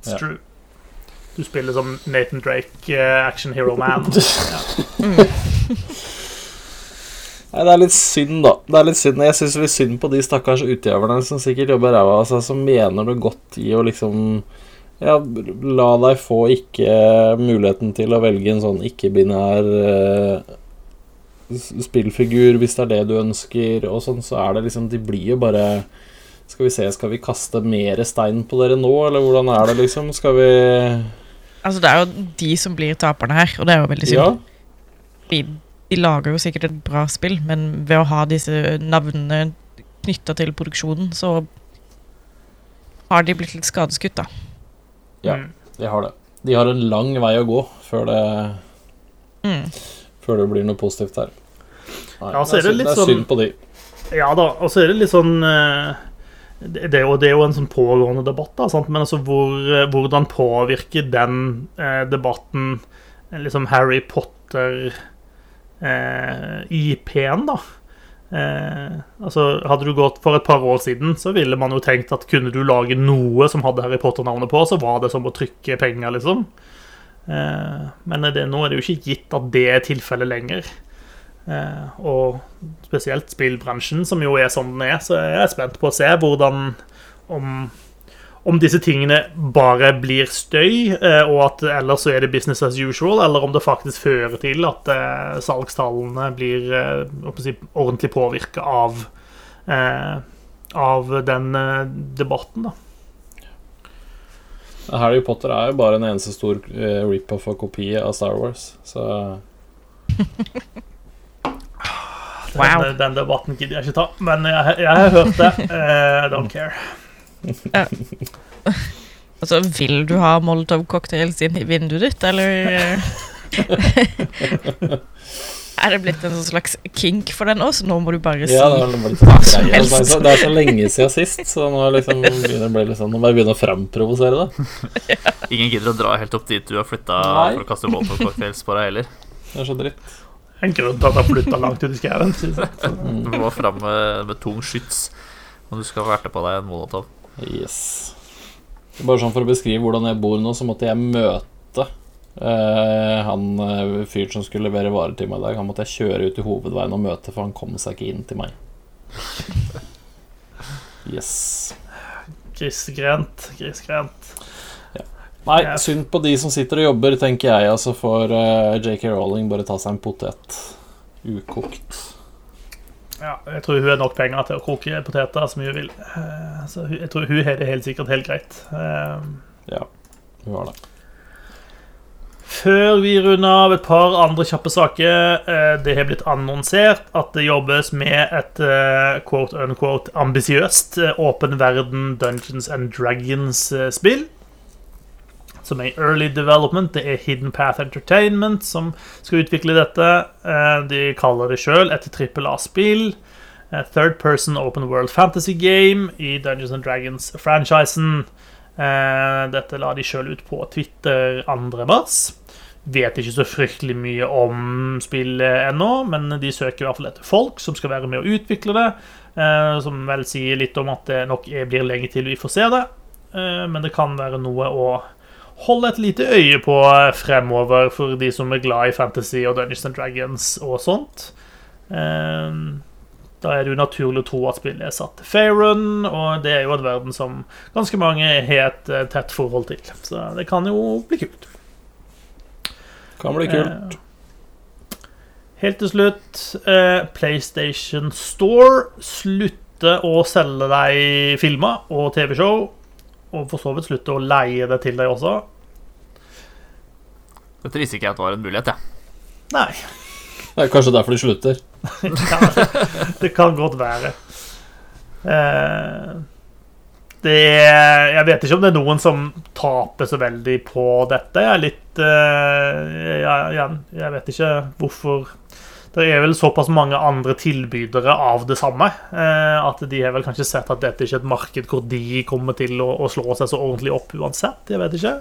It's
Ja.
true. Du spiller som Nathan Drake, uh, action hero man. *laughs*
Nei, det er litt synd, da. Det er litt synd. Jeg syns litt synd på de stakkars utøverne som sikkert jobber ræva av seg, som mener noe godt i å liksom Ja, la deg få ikke muligheten til å velge en sånn ikke-binær eh, spillfigur hvis det er det du ønsker, og sånn, så er det liksom De blir jo bare Skal vi se, skal vi kaste mer stein på dere nå, eller hvordan er det, liksom? Skal vi
Altså, det er jo de som blir taperne her, og det er jo veldig synd.
Ja.
De, de lager jo sikkert et bra spill, men ved å ha disse navnene knytta til produksjonen, så har de blitt litt skadeskutt, da.
Ja.
Mm.
De har det. De har en lang vei å gå før det,
Mm.
før det blir noe positivt her. Nei,
Ja, så er det litt
det er
sånn-
synd på de.
Ja da, og så er det litt sånn eh, det, er jo, det er jo en sånn pågående debatt, da, sant? men altså hvor, eh, hvordan påvirker den eh, debatten liksom Harry Potter-IP-en, da? Eh, altså, hadde du gått for et par år siden, så ville man jo tenkt at kunne du lage noe som hadde Harry Potter-navnet på, så var det som å trykke penger, liksom. Eh, men det, nå er det jo ikke gitt at det er tilfellet lenger. Eh, og spesielt spillbransjen, som jo er sånn den er, så jeg er spent på å se hvordan om, om disse tingene bare blir støy, eh, og at ellers så er det business as usual, eller om det faktisk fører til at eh, salgstallene blir eh, si, ordentlig påvirka av eh, av den debatten, da.
Harry Potter er jo bare en eneste stor rip-off og kopi av Star Wars, så
Wow.
Den, den debatten gidder jeg ikke ta, men jeg, jeg har hørt det. I don't care.
Altså, vil du ha Molotov-cocktails inn i vinduet ditt, eller *laughs* Er det blitt en slags kink for den også? Nå må du bare si
Ja, det er sånn
som
helst? Altså, Det er, så, det er så lenge siden sist, så nå liksom *laughs* begynner sånn Nå må jeg begynne å framprovosere det. *laughs*
Ingen gidder å dra helt opp dit du har flytta for å kaste molotov-cocktails på deg heller.
Det er så dritt.
En grunn til at jeg flytta langt ut i skauen. synes.
Du må fram med, med tung skyts Og du skal verte på deg en molotov.
Yes. Bare sånn for å beskrive hvordan jeg bor nå, så måtte jeg møte eh, han uh, fyren som skulle levere varer til meg i dag. Han måtte jeg kjøre ut i hovedveien og møte, for han kom seg ikke inn til meg. Yes.
Grisgrendt. Grisgrendt.
Nei,
Ja.
synd på de som sitter og jobber, tenker jeg. Altså får eh, JK Rowling bare ta seg en potet. Ukokt.
Ja, jeg tror hun har nok penger til å koke poteter som hun vil. Eh, Så jeg tror hun har det helt sikkert helt greit. Eh,
Ja, hun har det.
Før vi runder av et par andre kjappe saker. eh, Det har blitt annonsert at det jobbes med et quote unquote ambisiøst åpen verden Dungeons and Dragons-spill. Som er i early development. Det er Hidden Path Entertainment som skal utvikle dette. Eh, De kaller det sjøl et trippel A-spill. Eh, Third person open world fantasy game i Dungeons and Dragons-franchisen. Eh, Dette la de sjøl ut på Twitter 2. mars. Vet ikke så fryktelig mye om spillet ennå, men de søker i hvert fall etter folk som skal være med å utvikle det. Som vel sier litt om at det nok blir lenge til vi får se det. Men det kan være noe å holde et lite øye på fremover for de som er glad i fantasy og Dungeons and Dragons og sånt. Eh, Da er det jo naturlig å tro at spillet er satt til Faerun, og det er jo en verden som ganske mange har et eh, tett forhold til. Så det kan jo bli kult.
Kan bli kult.
Eh, Helt til slutt eh, PlayStation Store slutter å selge deg filmer og TV-show. Og for så vidt slutter å leie det til deg også.
Dette visste ikke jeg at var en mulighet, jeg.
Nei,
Det er kanskje derfor de slutter. *laughs*
ja, det kan godt være. Eh, det er, Jeg vet ikke om det er noen som taper så veldig på dette. Jeg er litt eh, igjen, Jeg vet ikke hvorfor Det er vel såpass mange andre tilbydere av det samme eh, at de har vel kanskje sett at dette ikke er et marked hvor de kommer til å, å slå seg så ordentlig opp uansett. Jeg vet ikke.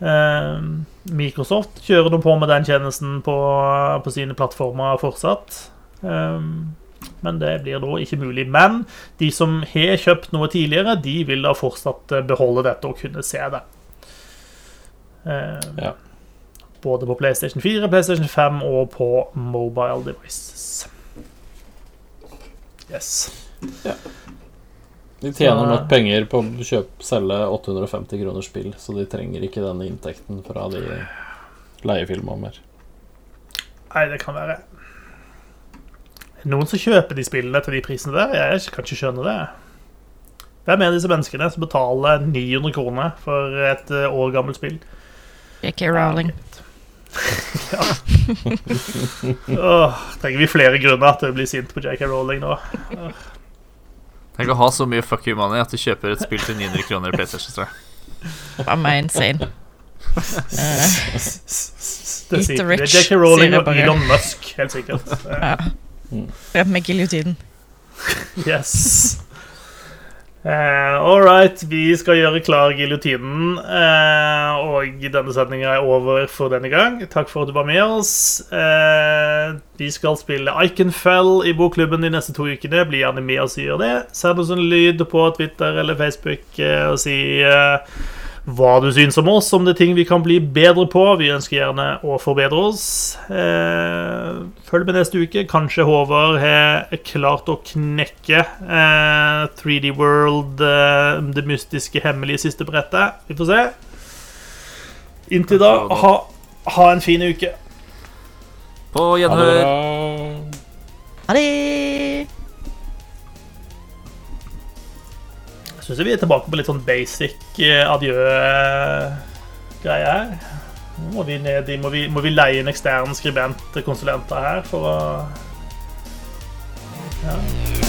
Eh, Microsoft kjører nå på med den tjenesten på, på sine plattformer fortsatt. Eh, men det blir da ikke mulig. Men de som har kjøpt noe tidligere, de vil da fortsatt eh, beholde dette og kunne se det. Eh,
Ja.
Både på PlayStation 4, PlayStation 5 og på mobile devices. Yes.
De tjener
Så-
nok penger på å kjøpe, selge 850 kroner spill, så de trenger ikke denne inntekten fra de leiefilmene mer.
Nei, det kan være Noen som kjøper de spillene til de prisene der, jeg kan ikke skjønne det. Hvem er disse menneskene som betaler 900 kroner for et eh, år gammelt spill?
JK Rowling. *laughs*
Ja. Åh, trenger vi flere grunner til å bli sint på JK Rowling nå?
Tenk å ha så mye fuck you money at du kjøper et spill til 900 kroner i PlayStation Store.
Var meg insane.
Det
Eat the
sier det er
rich,
JK Rowling og. Elon Musk, helt sikkert.
Ja. Frem med giljotinen.
Yes. Eh, all right, vi skal gjøre klar giljotinen. eh, og denne sendinga er over for denne gang. Takk for at du var med oss. Eh, vi skal spille Iconfell i bokklubben de neste to ukene. Bli gjerne med oss og gjør det. Send oss en lyd på Twitter eller Facebook og si eh, hva du syns om oss, om det er ting vi kan bli bedre på. Vi ønsker gjerne å forbedre oss. Eh, følg med neste uke. Kanskje Håvard har klart å knekke eh, 3D World, eh, det mystiske, hemmelige siste brettet. Vi får se. Inntil da, ha, ha en fin uke.
På gjenhør.
Ha det!
Syns vi er tilbake på litt sånn basic eh, adjø-greie her. Nå må vi ned i Må vi, må vi leie en ekstern skribent, konsulenter her, for å Ja.